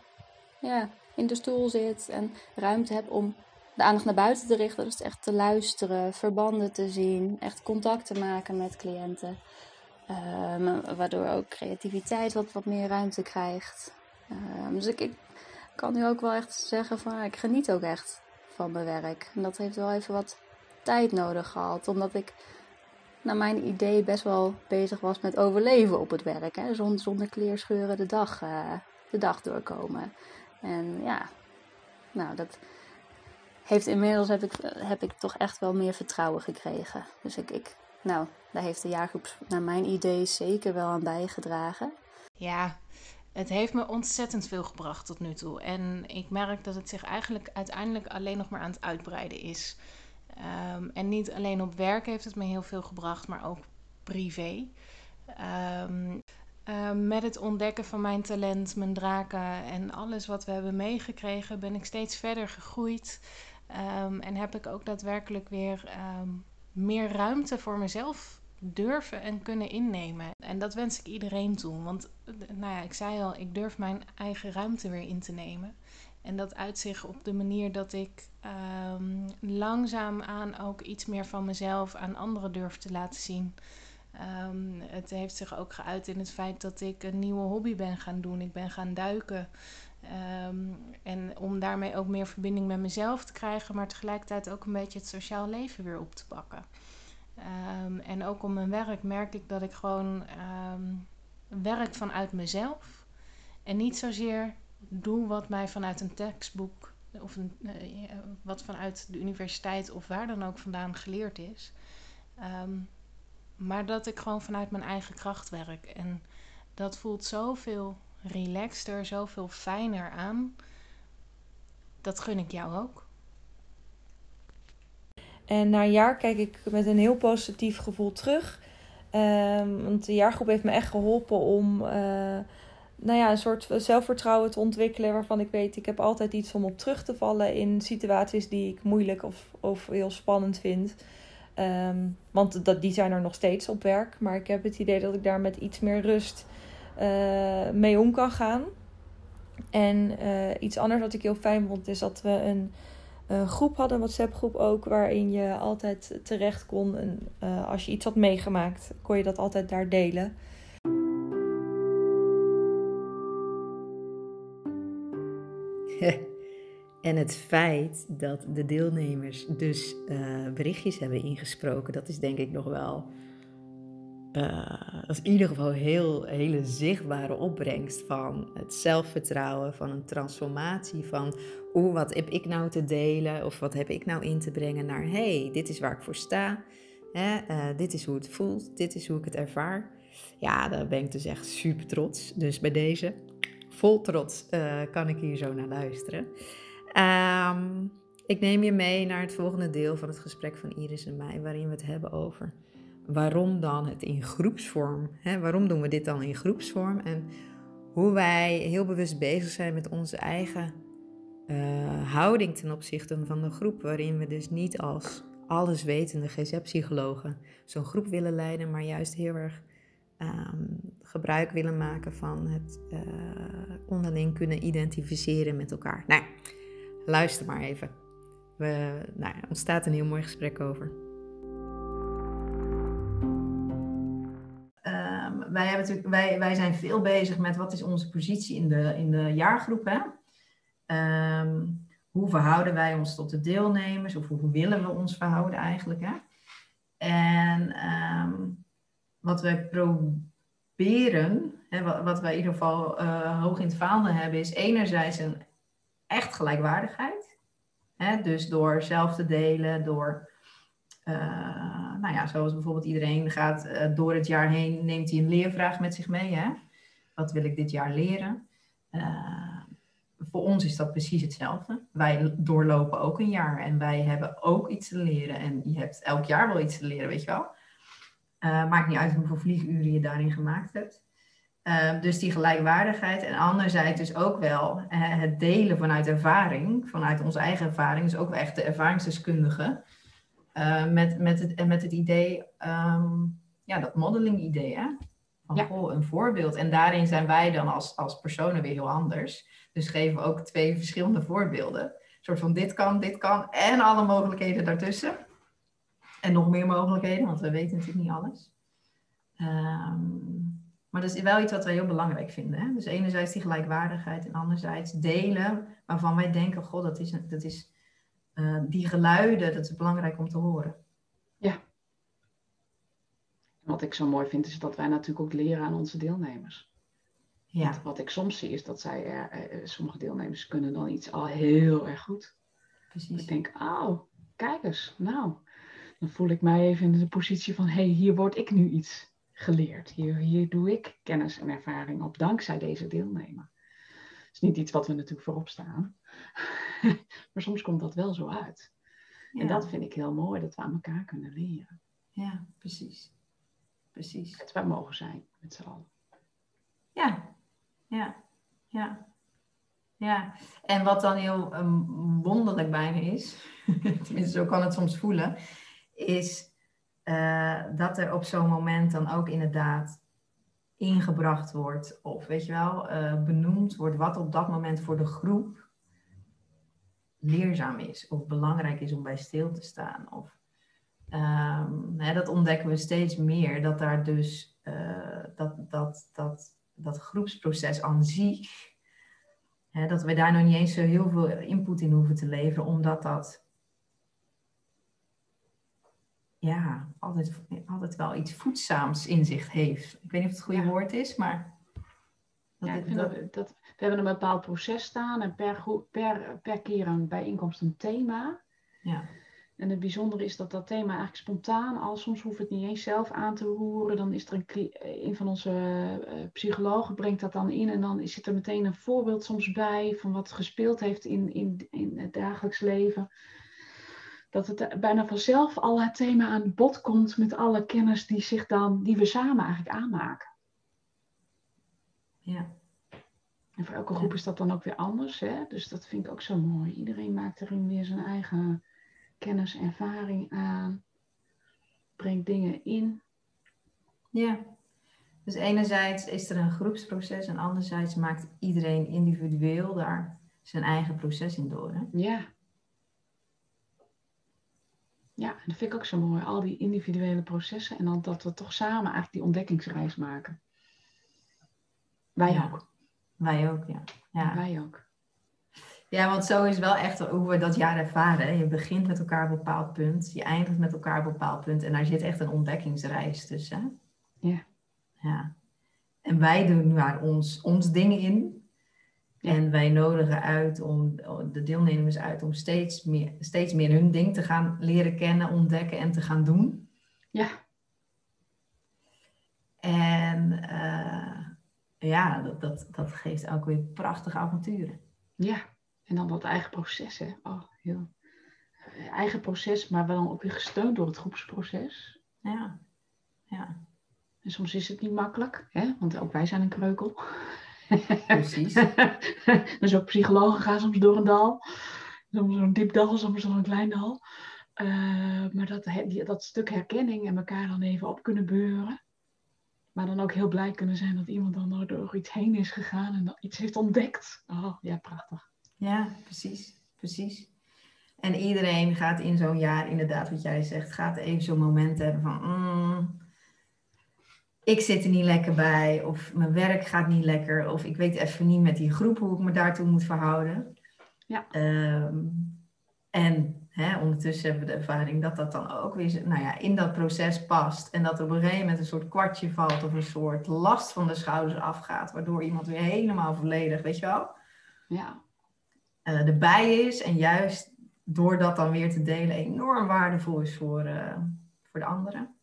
ja, in de stoel zit en ruimte heb om de aandacht naar buiten te richten. Dus echt te luisteren, verbanden te zien, echt contact te maken met cliënten. Um, waardoor ook creativiteit wat, wat meer ruimte krijgt. Um, dus ik, ik, kan nu ook wel echt zeggen van ik geniet ook echt van mijn werk. En dat heeft wel even wat tijd nodig gehad. Omdat ik naar mijn idee best wel bezig was met overleven op het werk. Hè? Zonder, kleerscheuren de dag, uh, de dag doorkomen. En ja, nou dat heeft inmiddels heb ik, heb ik toch echt wel meer vertrouwen gekregen. Dus ik, ik, nou, daar heeft de jaargroep naar mijn idee zeker wel aan bijgedragen. Ja, het heeft me ontzettend veel gebracht tot nu toe. En ik merk dat het zich eigenlijk uiteindelijk alleen nog maar aan het uitbreiden is. Ehm, en niet alleen op werk heeft het me heel veel gebracht, maar ook privé. Ehm, ehm, met het ontdekken van mijn talent, mijn draken en alles wat we hebben meegekregen, ben ik steeds verder gegroeid. en heb ik ook daadwerkelijk weer meer ruimte voor mezelf durven en kunnen innemen. En dat wens ik iedereen toe. Want nou ja, ik zei al, ik durf mijn eigen ruimte weer in te nemen. En dat uitzicht op de manier dat ik um, langzaamaan ook iets meer van mezelf aan anderen durf te laten zien. Ehm, het heeft zich ook geuit in het feit dat ik een nieuwe hobby ben gaan doen. Ik ben gaan duiken. Ehm, en om daarmee ook meer verbinding met mezelf te krijgen, maar tegelijkertijd ook een beetje het sociaal leven weer op te pakken. en ook om mijn werk merk ik dat ik gewoon werk vanuit mezelf. En niet zozeer doe wat mij vanuit een tekstboek of een, uh, wat vanuit de universiteit of waar dan ook vandaan geleerd is. Ehm, maar dat ik gewoon vanuit mijn eigen kracht werk. En dat voelt zoveel relaxter, zoveel fijner aan. Dat gun ik jou ook. En na een jaar kijk ik met een heel positief gevoel terug. Um, want de jaargroep heeft me echt geholpen om uh, nou ja, een soort zelfvertrouwen te ontwikkelen. Waarvan ik weet, ik heb altijd iets om op terug te vallen in situaties die ik moeilijk of, of heel spannend vind. Um, want dat, die zijn er nog steeds op werk. Maar ik heb het idee dat ik daar met iets meer rust mee om kan gaan. En uh, iets anders wat ik heel fijn vond, is dat we een groep hadden, een WhatsApp-groep ook, waarin je altijd terecht kon. En uh, als je iets had meegemaakt, kon je dat altijd daar delen. En het feit dat de deelnemers dus berichtjes hebben ingesproken, dat is denk ik nog wel. Uh, dat is in ieder geval heel hele zichtbare opbrengst van het zelfvertrouwen, van een transformatie, van oeh, wat heb ik nou te delen of wat heb ik nou in te brengen naar hey, dit is waar ik voor sta, hè, uh, dit is hoe het voelt, dit is hoe ik het ervaar. Ja, daar ben ik dus echt super trots. Dus bij deze, vol trots, uh, kan ik hier zo naar luisteren. Um, ik neem je mee naar het volgende deel van het gesprek van Iris en mij, waarin we het hebben over waarom dan het in groepsvorm, hè, waarom doen we dit dan in groepsvorm en hoe wij heel bewust bezig zijn met onze eigen uh, houding ten opzichte van de groep, waarin we dus niet als alleswetende GZ-psychologen zo'n groep willen leiden, maar juist heel erg um, gebruik willen maken van het uh, onderling kunnen identificeren met elkaar. Nou, luister maar even. We, nou, er ontstaat een heel mooi gesprek over. Wij, wij, zijn veel bezig met wat is onze positie in de, in de jaargroep. Hè? Um, hoe verhouden wij ons tot de deelnemers? Of hoe willen we ons verhouden eigenlijk? Hè? En um, wat wij proberen, hè, wat, wij in ieder geval uh, hoog in het vaandel hebben, is enerzijds een echt gelijkwaardigheid. Hè? Dus door zelf te delen, door, uh, nou ja, zoals bijvoorbeeld iedereen gaat uh, door het jaar heen, neemt hij een leervraag met zich mee. Hè? Wat wil ik dit jaar leren? voor ons is dat precies hetzelfde. Wij doorlopen ook een jaar en wij hebben ook iets te leren. En je hebt elk jaar wel iets te leren, weet je wel. Maakt niet uit hoeveel vlieguren je daarin gemaakt hebt. Dus die gelijkwaardigheid. En anderzijds dus ook wel het delen vanuit ervaring, vanuit onze eigen ervaring. Dus ook wel echt de ervaringsdeskundige. Met, met, het, met het idee, um, ja, dat modeling idee. Hè? Van ja. goh, een voorbeeld. En daarin zijn wij dan als, als personen weer heel anders. Dus geven we ook twee verschillende voorbeelden. Een soort van dit kan, dit kan en alle mogelijkheden daartussen. En nog meer mogelijkheden, want we weten natuurlijk niet alles. Um, maar dat is wel iets wat wij heel belangrijk vinden. Hè? Dus enerzijds die gelijkwaardigheid en anderzijds delen waarvan wij denken, god, dat is, dat is uh, die geluiden, dat is belangrijk om te horen. Ja. Wat ik zo mooi vind, is dat wij natuurlijk ook leren aan onze deelnemers. Ja. Want wat ik soms zie is dat zij, er, sommige deelnemers kunnen dan iets al heel erg goed. precies. Ik denk, oh, kijk eens, nou, dan voel ik mij even in de positie van, hé, hey, hier word ik nu iets geleerd. Hier, hier doe ik kennis en ervaring op, dankzij deze deelnemer. Het is niet iets wat we natuurlijk voorop staan, maar soms komt dat wel zo uit. En dat vind ik heel mooi, dat we aan elkaar kunnen leren. Ja, precies. Precies. Dat wij mogen zijn, met z'n allen. Ja, ja, ja. Ja, en wat dan heel um, wonderlijk bijna is, tenminste zo kan het soms voelen, is uh, dat er op zo'n moment dan ook inderdaad ingebracht wordt, of weet je wel, uh, benoemd wordt wat op dat moment voor de groep leerzaam is, of belangrijk is om bij stil te staan. Of, um, hè, dat ontdekken we steeds meer, dat daar dus uh, dat, dat, dat, dat groepsproces aan zich Hè, dat we daar nog niet eens zo heel veel input in hoeven te leveren, omdat dat ja, altijd, altijd wel iets voedzaams in zich heeft. Ik weet niet of het het goede Ja. woord is, maar. Dat, Ja, ik vind dat, dat, we hebben een bepaald proces staan en per, per, per keer een bijeenkomst een thema. ja, En het bijzondere is dat dat thema eigenlijk spontaan, al soms hoeft het niet eens zelf aan te roeren, dan is er een, eh, een van onze eh, psychologen brengt dat dan in en dan zit er meteen een voorbeeld soms bij van wat gespeeld heeft in, in, in het dagelijks leven. Dat het eh, bijna vanzelf al het thema aan bod komt met alle kennis die, zich dan, die we samen eigenlijk aanmaken. Ja, En voor elke groep is dat dan ook weer anders. Hè? Dus dat vind ik ook zo mooi. Iedereen maakt erin weer zijn eigen kennis, ervaring aan. Brengt dingen in. ja. Dus enerzijds is er een groepsproces en anderzijds maakt iedereen individueel daar zijn eigen proces in door. Hè? Ja. Ja, en dat vind ik ook zo mooi. Al die individuele processen. En dan dat we toch samen eigenlijk die ontdekkingsreis maken. Wij Ja. ook. Wij ook, ja. ja. Wij ook. Ja, want zo is wel echt hoe we dat jaar ervaren. Je begint met elkaar op een bepaald punt, je eindigt met elkaar op een bepaald punt en daar zit echt een ontdekkingsreis tussen. Ja. ja. En wij doen daar ons, ons ding in. Ja. En wij nodigen uit om de deelnemers uit om steeds meer, steeds meer hun ding te gaan leren kennen, ontdekken en te gaan doen. Ja. En eh, ja, dat, dat, dat geeft ook weer prachtige avonturen. Ja. En dan dat eigen proces. Hè. Oh, heel. Eigen proces, maar wel dan ook weer gesteund door het groepsproces. Ja, ja, En soms is het niet makkelijk, hè? want ook wij zijn een kreukel. precies. dus ook psychologen gaan soms door een dal. Soms zo'n diep dal, soms zo'n klein dal. Eh, maar dat, dat stuk herkenning en elkaar dan even op kunnen beuren. Maar dan ook heel blij kunnen zijn dat iemand dan door- iets heen is gegaan en iets heeft ontdekt. Oh, ja, prachtig. Ja, precies, precies. En iedereen gaat in zo'n jaar, inderdaad wat jij zegt, gaat even zo'n moment hebben van, mm, ik zit er niet lekker bij, of mijn werk gaat niet lekker, of ik weet even niet met die groep hoe ik me daartoe moet verhouden. Ja. Ehm, en hè, ondertussen hebben we de ervaring dat dat dan ook weer nou ja, in dat proces past. En dat er op een gegeven moment een soort kwartje valt of een soort last van de schouders afgaat, waardoor iemand weer helemaal volledig, weet je wel, Ja, eh, erbij is. En juist door dat dan weer te delen enorm waardevol is voor, eh, voor de anderen.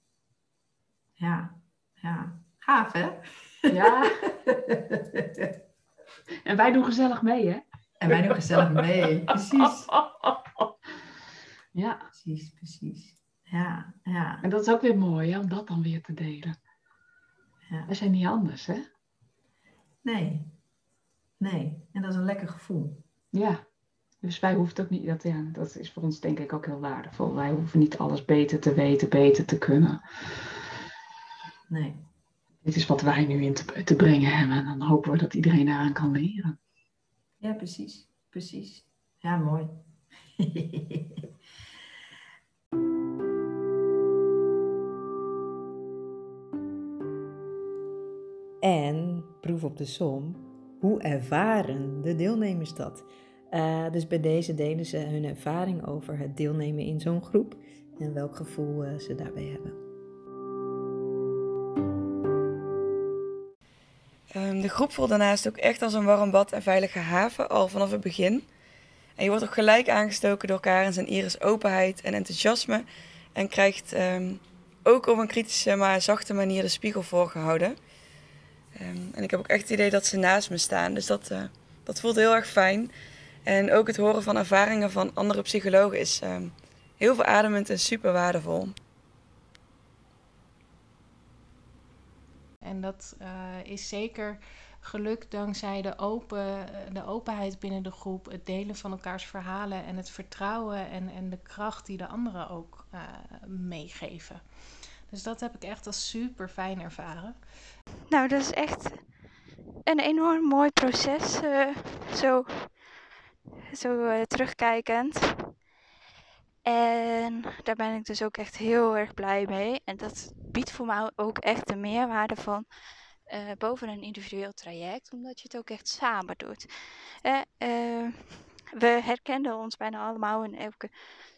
Ja, ja. Gaaf hè? ja. en wij doen gezellig mee, hè? en wij doen gezellig mee. Precies. Ja, Precies, precies. Ja, ja, en dat is ook weer mooi, hè, om dat dan weer te delen. ja. Wij zijn niet anders, hè? Nee. Nee. En dat is een lekker gevoel. Ja, dus wij hoeven ook niet, dat, ja, dat is voor ons denk ik ook heel waardevol. Wij hoeven niet alles beter te weten, beter te kunnen. Nee. Dit is wat wij nu in te, te brengen hebben en dan hopen we dat iedereen daaraan kan leren. Ja, precies. Precies. Ja, mooi. En, proef op de som, hoe ervaren de deelnemers dat? Eh, dus bij deze delen ze hun ervaring over het deelnemen in zo'n groep en welk gevoel eh, ze daarbij hebben. Ehm, de groep voelt daarnaast ook echt als een warm bad en veilige haven, al vanaf het begin. En je wordt ook gelijk aangestoken door Karens en Iris openheid en enthousiasme. En krijgt ehm, ook op een kritische maar zachte manier de spiegel voorgehouden. Ehm, en ik heb ook echt het idee dat ze naast me staan. Dus dat, uh, dat voelt heel erg fijn. En ook het horen van ervaringen van andere psychologen is ehm, heel verademend en super waardevol. En dat uh, is zeker gelukt dankzij de, open, de openheid binnen de groep, het delen van elkaars verhalen en het vertrouwen en, en de kracht die de anderen ook uh, meegeven. Dus dat heb ik echt als super fijn ervaren. Nou, dat is echt een enorm mooi proces, uh, zo, zo uh, terugkijkend. En daar ben ik dus ook echt heel erg blij mee. En dat biedt voor mij ook echt de meerwaarde van uh, boven een individueel traject, omdat je het ook echt samen doet. Uh, we herkennen ons bijna allemaal in elke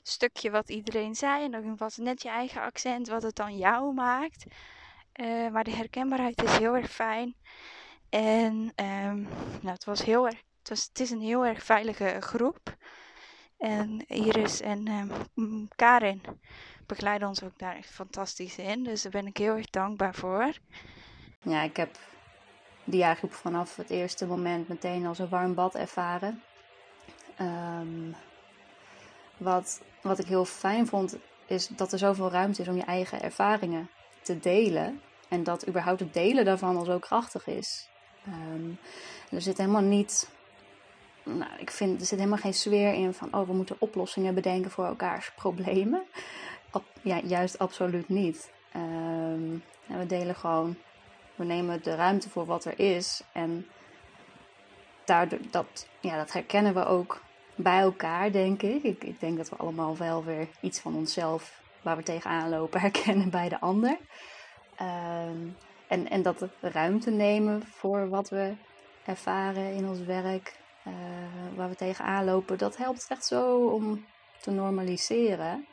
stukje wat iedereen zei. En dan was net je eigen accent wat het dan jou maakt. Uh, maar de herkenbaarheid is heel erg fijn. En um, nou, het was heel erg. Het is een heel erg veilige groep. En Iris en um, Karin begeleiden ons ook daar echt fantastisch in. Dus daar ben ik heel erg dankbaar voor. Ja, ik heb die jaargroep vanaf het eerste moment meteen als een warm bad ervaren. Um, wat, wat ik heel fijn vond, is dat er zoveel ruimte is om je eigen ervaringen te delen. En dat überhaupt het delen daarvan al zo krachtig is. Um, er zit helemaal niet. Nou, ik vind er zit helemaal geen sfeer in van oh, we moeten oplossingen bedenken voor elkaars problemen. ja, juist absoluut niet. Um, we delen gewoon we nemen de ruimte voor wat er is. En daardoor, dat, ja, dat herkennen we ook bij elkaar, denk ik. ik. Ik denk dat we allemaal wel weer iets van onszelf waar we tegenaan lopen herkennen bij de ander. Um, en, en dat ruimte nemen voor wat we ervaren in ons werk, uh, waar we tegenaan lopen, dat helpt echt zo om te normaliseren.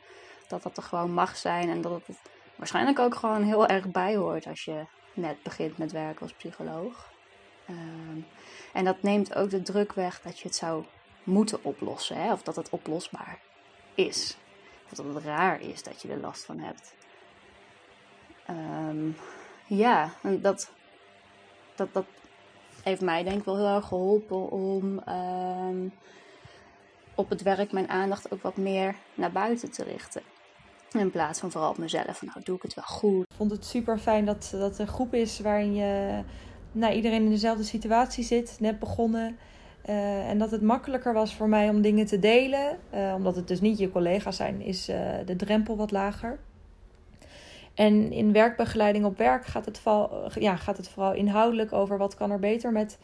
Dat dat er gewoon mag zijn en dat het waarschijnlijk ook gewoon heel erg bij hoort als je net begint met werken als psycholoog. Um, en dat neemt ook de druk weg dat je het zou moeten oplossen, hè? of dat het oplosbaar is. Dat het raar is dat je er last van hebt. Um, ja, dat, dat, dat heeft mij denk ik wel heel erg geholpen om um, op het werk mijn aandacht ook wat meer naar buiten te richten. In plaats van vooral op mezelf. Van, nou, doe ik het wel goed? Ik vond het super fijn dat, dat een groep is waarin je, nou, iedereen in dezelfde situatie zit. Net begonnen. Uh, en dat het makkelijker was voor mij om dingen te delen. Uh, omdat het dus niet je collega's zijn, is uh, de drempel wat lager. En in werkbegeleiding op werk gaat het, ja, gaat het vooral inhoudelijk over wat kan er beter met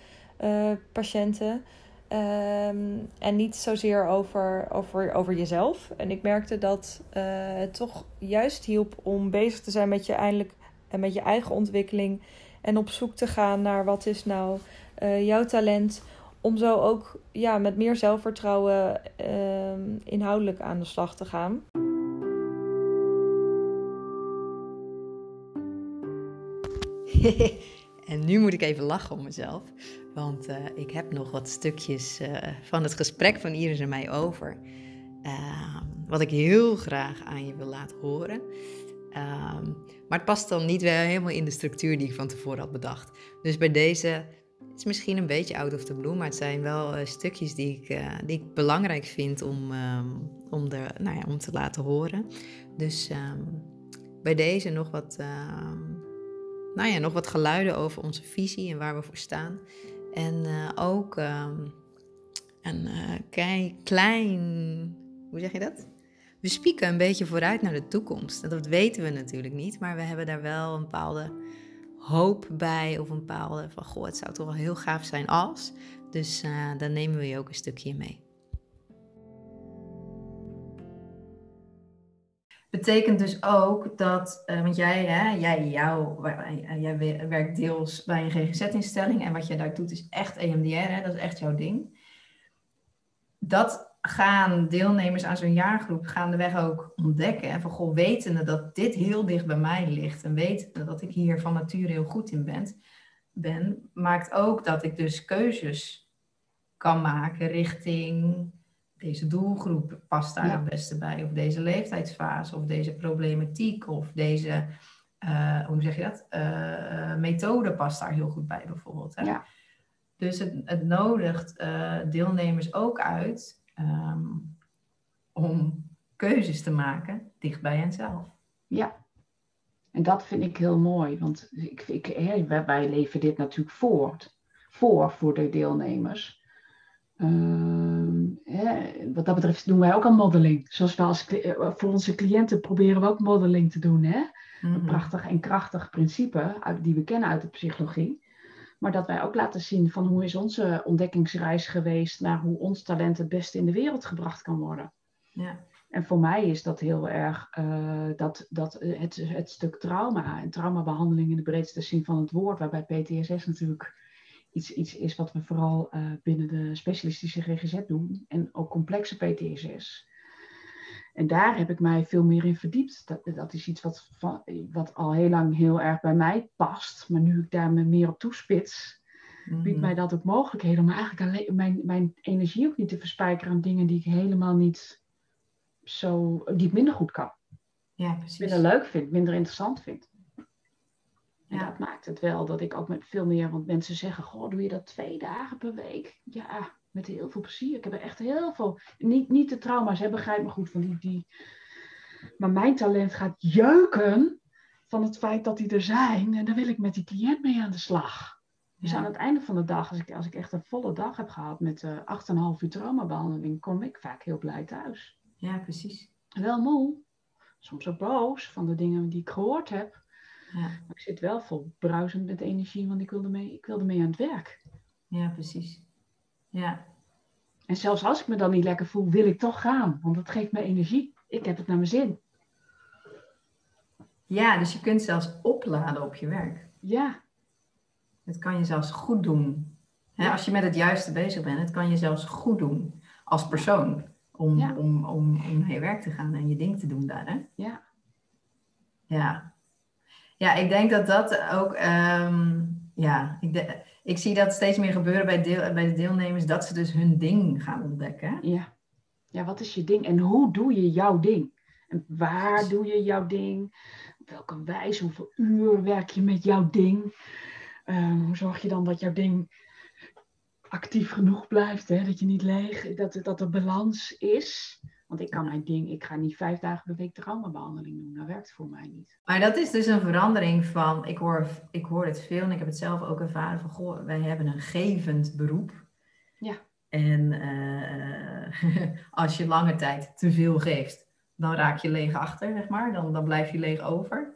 patiënten. Um, en niet zozeer over, over, over jezelf. En ik merkte dat uh, het toch juist hielp om bezig te zijn met je, eindelijk, uh, met je eigen ontwikkeling. En op zoek te gaan naar wat is nou uh, jouw talent. Om zo ook ja, met meer zelfvertrouwen inhoudelijk aan de slag te gaan. en nu moet ik even lachen om mezelf. Want uh, ik heb nog wat stukjes uh, van het gesprek van Iris en mij over. Uh, wat ik heel graag aan je wil laten horen. Ehm, maar het past dan niet wel helemaal in de structuur die ik van tevoren had bedacht. Dus bij deze het is misschien een beetje out of the blue, maar het zijn wel uh, stukjes die ik, die ik belangrijk vind om, um, om, de, nou ja, om te laten horen. Dus bij deze nog wat, nou ja, nog wat geluiden over onze visie en waar we voor staan. En uh, ook um, een uh, klein, hoe zeg je dat? We spieken een beetje vooruit naar de toekomst. Dat weten we natuurlijk niet, maar we hebben daar wel een bepaalde hoop bij. Of een bepaalde van, goh, het zou toch wel heel gaaf zijn als. Dus uh, dan nemen we je ook een stukje mee. Betekent dus ook dat, uh, want jij, hè, jij, jou, jij werkt deels bij een GGZ-instelling en wat jij daar doet is echt EMDR, hè, dat is echt jouw ding. Dat gaan deelnemers aan zo'n jaargroep gaandeweg ook ontdekken. En van goh, wetende dat dit heel dicht bij mij ligt en wetende dat ik hier van nature heel goed in ben, ben maakt ook dat ik dus keuzes kan maken richting deze doelgroep past daar Ja. het beste bij, of deze leeftijdsfase, of deze problematiek, of deze, eh, hoe zeg je dat, Eh, methode past daar heel goed bij bijvoorbeeld. Hè? Ja. Dus het, het nodigt eh, deelnemers ook uit ehm, om keuzes te maken dicht bij henzelf. Ja. En dat vind ik heel mooi, want ik, ik, wij leven dit natuurlijk voort, voor voor de deelnemers. Ehm, wat dat betreft doen wij ook aan modeling. Zoals we als, eh, voor onze cliënten proberen we ook modeling te doen. Hè? Een Mhm. prachtig en krachtig principe uit, die we kennen uit de psychologie. Maar dat wij ook laten zien van hoe is onze ontdekkingsreis geweest naar hoe ons talent het beste in de wereld gebracht kan worden. Ja. En voor mij is dat heel erg eh, dat, dat eh, het, het stuk trauma en traumabehandeling in de breedste zin van het woord, waarbij PTSS natuurlijk iets, iets is wat we vooral eh, binnen de specialistische GGZ doen en ook complexe PTSS. En daar heb ik mij veel meer in verdiept. Dat, dat is iets wat, wat al heel lang heel erg bij mij past. Maar nu ik daar me meer op toespits, biedt Mhm. mij dat ook mogelijkheden om eigenlijk alleen mijn, mijn energie ook niet te verspijkeren aan dingen die ik helemaal niet zo, die ik minder goed kan. Ja, precies. Minder leuk vind, minder interessant vind. En Ja. dat maakt het wel dat ik ook met veel meer, want mensen zeggen, goh, doe je dat twee dagen per week? Ja, met heel veel plezier. Ik heb er echt heel veel, niet, niet de trauma's, hè, begrijp me goed, van die, die, maar mijn talent gaat jeuken van het feit dat die er zijn. En daar wil ik met die cliënt mee aan de slag. Dus Ja. aan het einde van de dag, als ik, als ik echt een volle dag heb gehad met eh 8,5 uur traumabehandeling, kom ik vaak heel blij thuis. Ja, precies. Wel moe, soms ook boos van de dingen die ik gehoord heb. Maar ik zit wel vol bruisend met energie, want ik wilde mee, ik wilde mee aan het werk. ja, precies. Ja, En zelfs als ik me dan niet lekker voel, wil ik toch gaan, want dat geeft me energie. Ik heb het naar mijn zin. ja dus je kunt zelfs opladen op je werk. Ja, Het kan je zelfs goed doen. Ja. Als je met het juiste bezig bent, het kan je zelfs goed doen als persoon. Om, Ja. om, om, om naar je werk te gaan en je ding te doen daar. Hè? ja, Ja. Ja, ik denk dat dat ook. ehm, ja, ik, de- ik zie dat steeds meer gebeuren bij, deel, bij de deelnemers, dat ze dus hun ding gaan ontdekken. ja. Ja, wat is je ding en hoe doe je jouw ding? En waar doe je jouw ding? Op welke wijze, hoeveel uur werk je met jouw ding? Ehm, hoe zorg je dan dat jouw ding actief genoeg blijft, hè? dat je niet leeg, dat, dat er balans is? Want ik kan mijn ding, ik ga niet vijf dagen per week traumabehandeling doen, dat werkt voor mij niet. Maar dat is dus een verandering van, ik hoor, ik hoor het veel en ik heb het zelf ook ervaren van, goh, wij hebben een gevend beroep. Ja. En eh, als je lange tijd te veel geeft, dan raak je leeg achter, zeg maar. Dan, dan blijf je leeg over.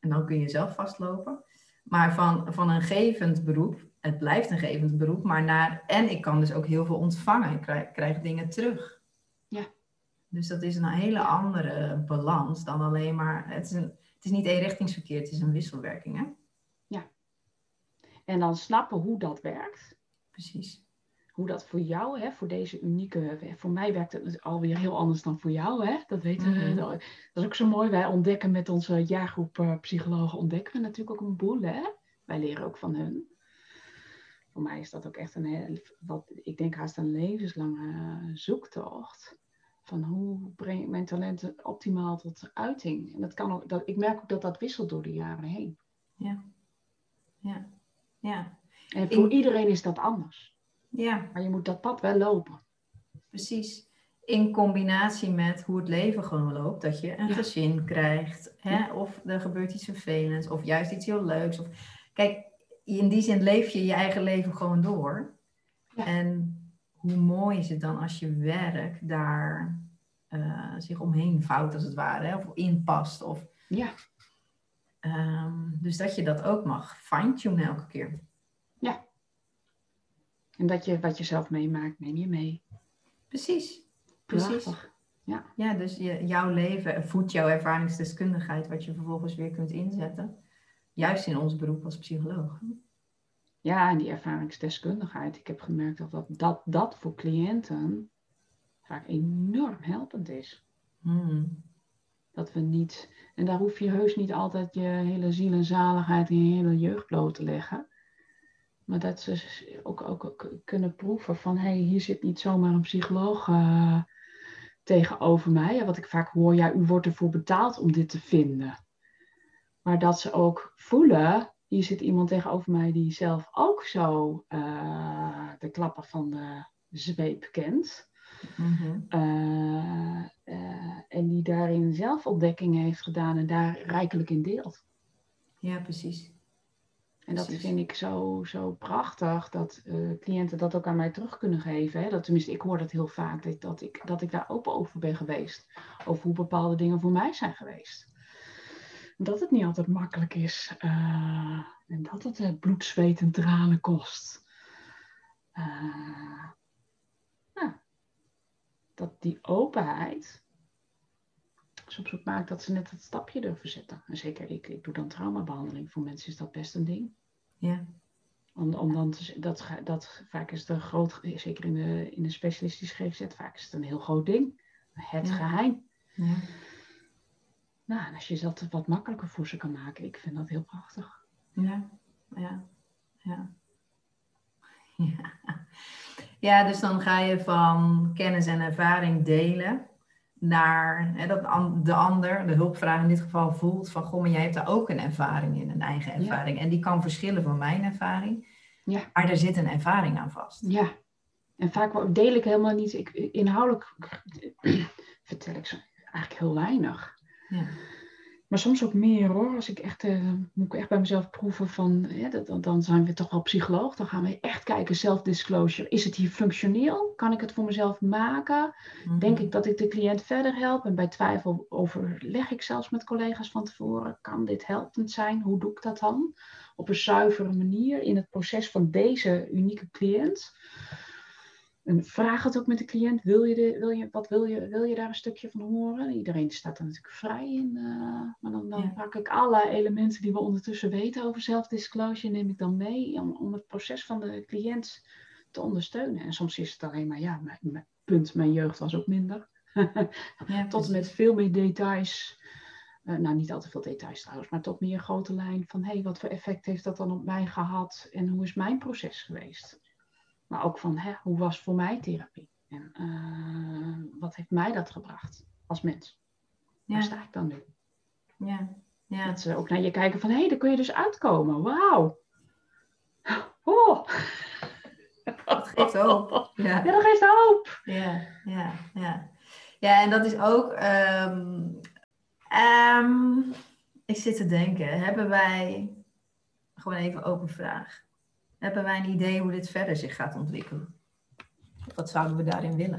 En dan kun je zelf vastlopen. Maar van, van een gevend beroep, het blijft een gevend beroep, maar naar, en ik kan dus ook heel veel ontvangen. Ik krijg, krijg dingen terug. Ja. Dus dat is een hele andere balans dan alleen maar, het is, een, het is niet eenrichtingsverkeer, het is een wisselwerking, hè? En dan snappen hoe dat werkt. Precies. Hoe dat voor jou, hè, voor deze unieke... Voor mij werkt het alweer heel anders dan voor jou. Hè? Dat weten we. Mhm. Dat is ook zo mooi. Wij ontdekken met onze jaargroep eh, psychologen... ontdekken we natuurlijk ook een boel. Hè? Wij leren ook van hun. Voor mij is dat ook echt een... heel- Wat, ik denk haast een levenslange eh, zoektocht. Van hoe breng ik mijn talenten optimaal tot uiting. En dat kan ook, dat, ik merk ook dat dat wisselt door de jaren heen. Ja. Ja. Ja. En voor In- iedereen is dat anders. Ja, Maar je moet dat pad wel lopen. precies. In combinatie met hoe het leven gewoon loopt. Dat je een Ja. gezin krijgt. Hè? Ja. Of er gebeurt iets vervelends. Of juist iets heel leuks. Of... Kijk, in die zin leef je je eigen leven gewoon door. Ja. En hoe mooi is het dan als je werk daar eh, zich omheen vouwt als het ware. Hè? Of inpast. Of, Ja, ehm, dus dat je dat ook mag fine-tunen elke keer. en dat je wat je zelf meemaakt, neem je mee. Precies. Precies. Prachtig. Ja, dus je, jouw leven voedt jouw ervaringsdeskundigheid, wat je vervolgens weer kunt inzetten. Juist in ons beroep als psycholoog. Ja, en die ervaringsdeskundigheid. Ik heb gemerkt dat dat, dat, dat voor cliënten vaak enorm helpend is. Hmm. Dat we niet, en daar hoef je heus niet altijd je hele ziel en zaligheid en je hele jeugd bloot te leggen. Maar dat ze ook, ook, ook kunnen proeven van, hé, hey, hier zit niet zomaar een psycholoog uh, tegenover mij. Wat ik vaak hoor, ja, u wordt ervoor betaald om dit te vinden. Maar dat ze ook voelen, hier zit iemand tegenover mij die zelf ook zo uh, de klappen van de zweep kent. Mm-hmm. uh, en die daarin zelfontdekkingen heeft gedaan en daar rijkelijk in deelt. Ja, precies. En dat vind ik zo, zo prachtig, dat cliënten dat ook aan mij terug kunnen geven. Hè? Dat, tenminste, ik hoor dat heel vaak, dat, dat, ik, dat ik daar open over ben geweest. Over hoe bepaalde dingen voor mij zijn geweest. Dat het niet altijd makkelijk is. Uh, en dat het uh, bloed, zweet en tranen kost. Ja. Dat die openheid soms ook maakt dat ze net het stapje durven zetten. En zeker ik, ik doe dan traumabehandeling. Voor mensen is dat best een ding. Ja. Om, om dan te, dat, dat vaak is het een groot, zeker in de, in de specialistische GGZ, vaak is het een heel groot ding. Het Ja. geheim. Ja. Nou, en als je dat wat makkelijker voor ze kan maken, ik vind dat heel prachtig. Ja, ja, ja. Ja. ja, dus dan ga je van kennis en ervaring delen naar hè, dat de ander, de hulpvraag in dit geval, voelt van goh, maar jij hebt daar ook een ervaring in, een eigen Ja. ervaring. En die kan verschillen van mijn ervaring, Ja. maar er zit een ervaring aan vast. Ja. En vaak deel ik helemaal niet, ik, inhoudelijk vertel ik ze eigenlijk heel weinig. Ja. Maar soms ook meer hoor. Als ik echt, eh, moet ik echt bij mezelf proeven van, ja, dat, dan- dan zijn we toch wel psycholoog. Dan gaan we echt kijken, self-disclosure. Is het hier functioneel? Kan ik het voor mezelf maken? Mhm. Denk ik dat ik de cliënt verder help? En bij twijfel overleg ik zelfs met collega's van tevoren. Kan dit helpend zijn? Hoe doe ik dat dan? Op een zuivere manier in het proces van deze unieke cliënt. En vraag het ook met de cliënt. Wil je, de, wil je, wat wil, je, wil je daar een stukje van horen? Iedereen staat er natuurlijk vrij in. eh, maar dan, dan Ja. pak ik alle elementen die we ondertussen weten over self-disclosure, neem ik dan mee om, om het proces van de cliënt te ondersteunen. En soms is het alleen maar, ja, mijn, mijn- punt, mijn jeugd was ook minder. Ja, tot en met veel meer details. Eh, nou, niet al te veel details trouwens, maar tot meer grote lijn van hé, hey, wat voor effect heeft dat dan op mij gehad en hoe is mijn proces geweest? Maar ook van hè, hoe was voor mij therapie en eh, wat heeft mij dat gebracht als mens? Waar Ja, sta ik dan nu? ja, ja. Dat ze ook naar je kijken van hé, hey, daar kun je dus uitkomen. Wauw! Oh! Dat geeft hoop. Ja. Ja, dat geeft hoop! Ja, ja, ja. Ja, en dat is ook. ehm, ehm, ik zit te denken, hebben wij. Gewoon even open vraag. Hebben wij een idee hoe dit verder zich gaat ontwikkelen? Wat zouden we daarin willen?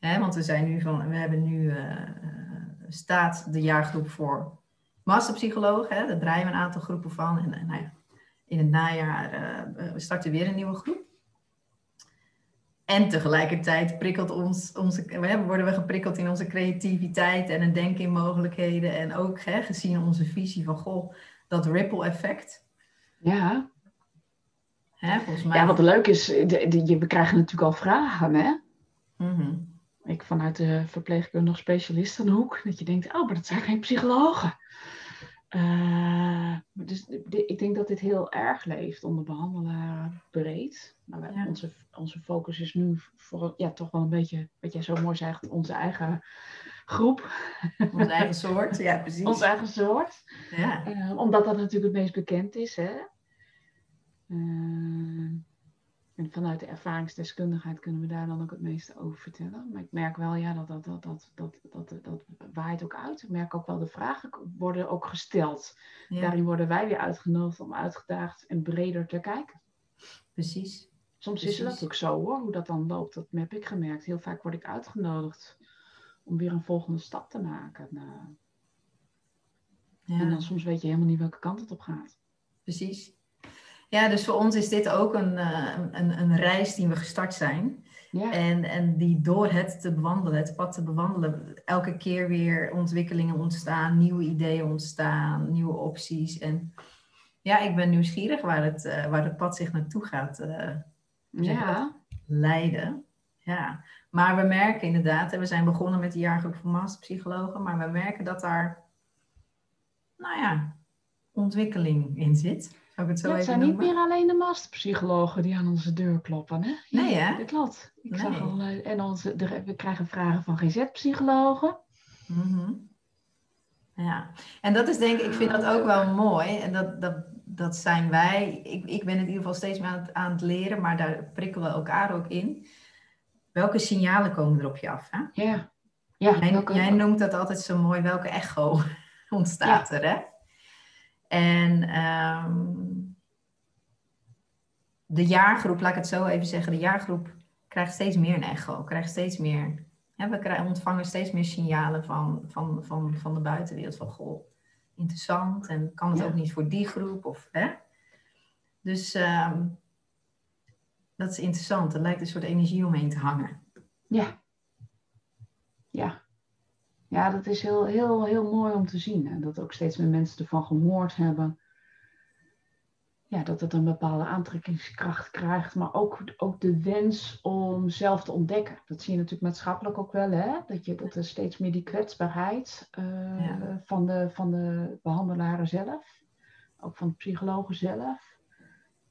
Hè, want we zijn nu van, we hebben nu eh, eh, staat de jaargroep voor masterpsycholoog. Hè, daar draaien we een aantal groepen van. En, en nou ja, in het najaar eh, we starten weer een nieuwe groep. En tegelijkertijd prikkelt ons, onze, we worden we geprikkeld in onze creativiteit en het denken in mogelijkheden. En ook hè, gezien onze visie van, goh, dat ripple effect. Ja, Hè, volgens mij. ja wat leuk is, de, de- je, we krijgen natuurlijk al vragen, hè? Mhm. Ik vanuit de verpleegkundige specialistenhoek, dat je denkt, oh, maar dat zijn geen psychologen. Eh, dus de- de- ik denk dat dit heel erg leeft onder behandelaar breed. Maar wij- Ja. onze, onze focus is nu voor, ja, toch wel een beetje, wat jij zo mooi zegt, onze eigen groep, Onze eigen soort, ja precies. onze eigen soort. Ja. Eh, omdat dat natuurlijk het meest bekend is. Hè? Eh, en vanuit de ervaringsdeskundigheid kunnen we daar dan ook het meeste over vertellen. Maar ik merk wel, ja, dat, dat, dat, dat, dat, dat, dat waait ook uit. Ik merk ook wel, de vragen worden ook gesteld. ja, Daarin worden wij weer uitgenodigd om uitgedaagd en breder te kijken. precies. Soms is Precies. dat ook zo hoor, hoe dat dan loopt. Dat heb ik gemerkt. Heel vaak word ik uitgenodigd om weer een volgende stap te maken. Nou, En Ja, dan soms weet je helemaal niet welke kant het op gaat. precies. Ja, dus voor ons is dit ook een, eh, een, een reis die we gestart zijn. Ja. En, en die door het te bewandelen, het pad te bewandelen, elke keer weer ontwikkelingen ontstaan, nieuwe ideeën ontstaan, nieuwe opties. En ja, ik ben nieuwsgierig waar het, eh, waar het pad zich naartoe gaat eh, Ja. leiden. Ja, maar we merken inderdaad, we zijn begonnen met de jaargroep van masterpsychologen, maar we merken dat daar, nou ja, ontwikkeling in zit. Zou ik het zo Ja, het even zijn niet meer alleen de masterpsychologen die aan onze deur kloppen, hè? Nee, hè? Dat klopt. Ik Nee. zag al, eh, en onze, we krijgen vragen van GZ-psychologen. Mhm. Ja, en dat is denk ik, ik vind dat ook wel mooi. En dat, dat, dat zijn wij. Ik, ik ben in ieder geval steeds meer aan het, aan het leren, maar daar prikkelen we elkaar ook in. Welke signalen komen er op je af? Hè? Ja. Ja, Jij, welke- jij noemt dat altijd zo mooi, welke echo ontstaat er, hè? En ehm, de jaargroep, laat ik het zo even zeggen, de jaargroep krijgt steeds meer een echo, krijgt steeds meer, hè, we krijgen, ontvangen steeds meer signalen van, van, van, van de buitenwereld, van goh, interessant, en kan het Ja. ook niet voor die groep, of, hè? Dus ehm, dat is interessant, er lijkt een soort energie omheen te hangen. Ja. Ja. Ja, dat is heel, heel, heel mooi om te zien. En dat ook steeds meer mensen ervan gehoord hebben. Ja, dat het een bepaalde aantrekkingskracht krijgt. Maar ook, ook de wens om zelf te ontdekken. Dat zie je natuurlijk maatschappelijk ook wel. Hè? Dat, je, dat er steeds meer die kwetsbaarheid Ja. van, de, van de behandelaren zelf. Ook van de psychologen zelf.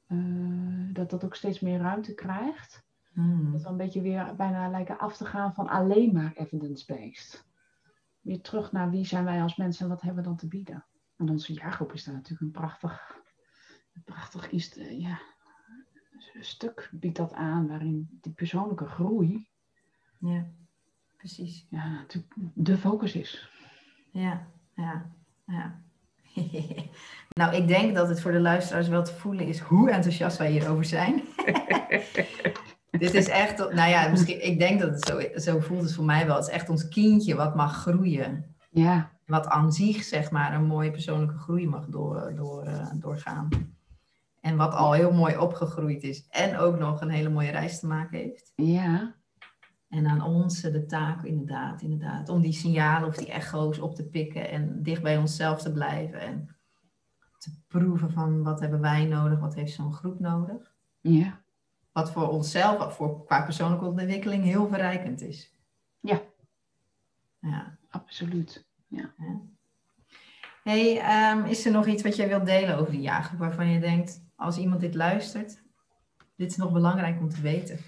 Eh, dat dat ook steeds meer ruimte krijgt. Hmm. Dat we een beetje weer bijna lijken af te gaan van alleen maar evidence-based. Weer terug naar wie zijn wij als mensen en wat hebben we dan te bieden. En onze jaargroep is daar natuurlijk een prachtig, een prachtig is, eh, ja, stuk biedt dat aan, waarin die persoonlijke groei Ja, precies. ja, natuurlijk de focus is. Ja, ja, ja. nou, ik denk dat het voor de luisteraars wel te voelen is hoe enthousiast wij hierover zijn. Dit is echt, nou ja, misschien, ik denk dat het zo, zo voelt het voor mij wel. Het is echt ons kindje wat mag groeien. Ja, Wat aan zich, zeg maar, een mooie persoonlijke groei mag door, door, eh, doorgaan. En wat al heel mooi opgegroeid is. En ook nog een hele mooie reis te maken heeft. ja, En aan ons de taak, inderdaad, inderdaad, om die signalen of die echo's op te pikken en dicht bij onszelf te blijven en te proeven van wat hebben wij nodig, wat heeft zo'n groep nodig. ja, Wat voor onszelf, wat voor, qua persoonlijke ontwikkeling heel verrijkend is. Ja. Ja. absoluut. Hey, ehm, is er nog iets wat jij wilt delen over die jaargroep waarvan je denkt, als iemand dit luistert, dit is nog belangrijk om te weten?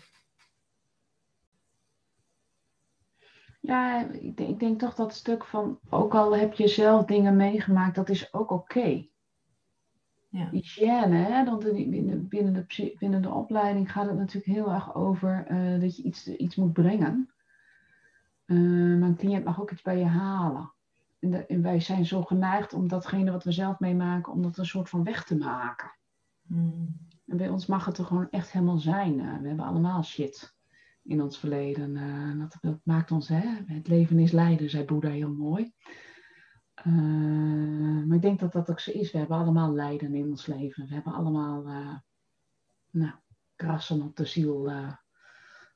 Ja, ik denk, ik denk toch dat stuk van, ook al heb je zelf dingen meegemaakt, dat is ook oké. Ja. Hygiëne, hè? Want in- binnen, binnen, de, binnen de opleiding gaat het natuurlijk heel erg over eh, dat je iets, iets moet brengen. Eh, maar een cliënt mag ook iets bij je halen. En, de- en wij zijn zo geneigd om datgene wat we zelf meemaken, om dat een soort van weg te maken. Hmm. En bij ons mag het er gewoon echt helemaal zijn. Eh, we hebben allemaal shit in ons verleden. Eh, dat, dat maakt ons, hè? Het leven is lijden, zei Boeddha heel mooi. Eh, maar ik denk dat dat ook zo is. We hebben allemaal lijden in ons leven. We hebben allemaal eh, nou, krassen op de ziel,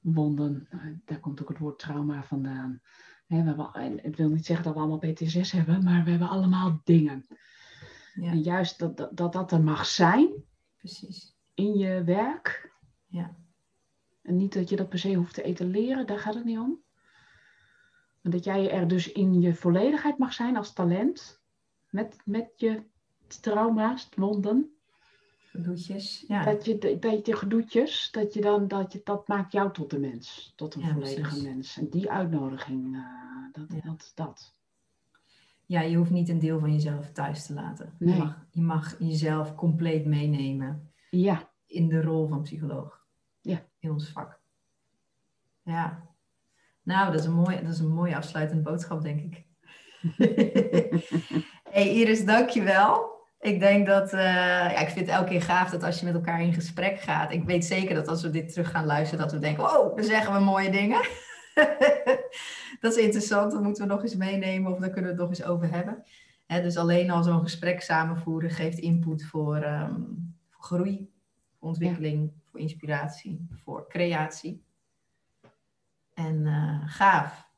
wonden. Daar komt ook het woord trauma vandaan. Hè, we hebben, en het wil niet zeggen dat we allemaal PTSS hebben, maar we hebben allemaal dingen. Ja, En juist dat, dat, dat dat er mag zijn, precies. in je werk. Ja. En niet dat je dat per se hoeft te etaleren, daar gaat het niet om. Maar dat jij er dus in je volledigheid mag zijn als talent. Met, met je trauma's, wonden. Gedoetjes. Ja. Dat je, dat je gedoetjes, dat, je dan, dat, je, dat maakt jou tot een mens. Tot een Ja, volledige precies. mens. En die uitnodiging, eh, dat, Ja. dat, dat. Ja, je hoeft niet een deel van jezelf thuis te laten. Nee. Je, mag, je mag jezelf compleet meenemen Ja, in de rol van psycholoog. In ons vak. Ja. Nou, dat is een mooie, dat is een mooie afsluitende boodschap, denk ik. hey Iris, dankjewel. Ik denk dat, eh, ja, ik vind het elke keer gaaf dat als je met elkaar in gesprek gaat. Ik weet zeker dat als we dit terug gaan luisteren, dat we denken, wow, dan zeggen we mooie dingen. dat is interessant, dat moeten we nog eens meenemen of daar kunnen we het nog eens over hebben. Hè, dus alleen al zo'n gesprek samenvoeren geeft input voor, ehm, voor groei, ontwikkeling, voor inspiratie, voor creatie. En eh, gaaf.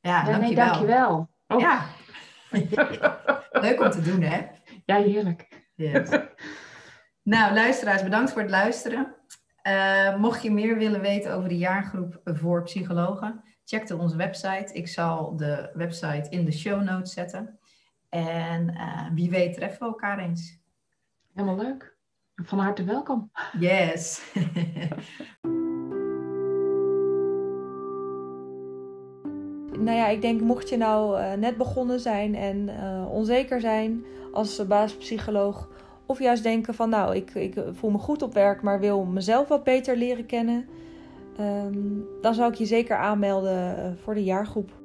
Ja, ja nee, dankjewel. dankjewel. Oh, Ja. Leuk om te doen, hè? ja, heerlijk. Yes. nou, luisteraars, bedankt voor het luisteren. Eh, mocht je meer willen weten over de jaargroep voor psychologen, check dan onze website. Ik zal de website in de show notes zetten. En eh, wie weet treffen we elkaar eens. Helemaal leuk. Van harte welkom. Yes. nou ja, ik denk mocht je nou uh, net begonnen zijn en uh, onzeker zijn als basispsycholoog, of juist denken van nou, ik, ik voel me goed op werk, maar wil mezelf wat beter leren kennen, um, dan zou ik je zeker aanmelden voor de jaargroep.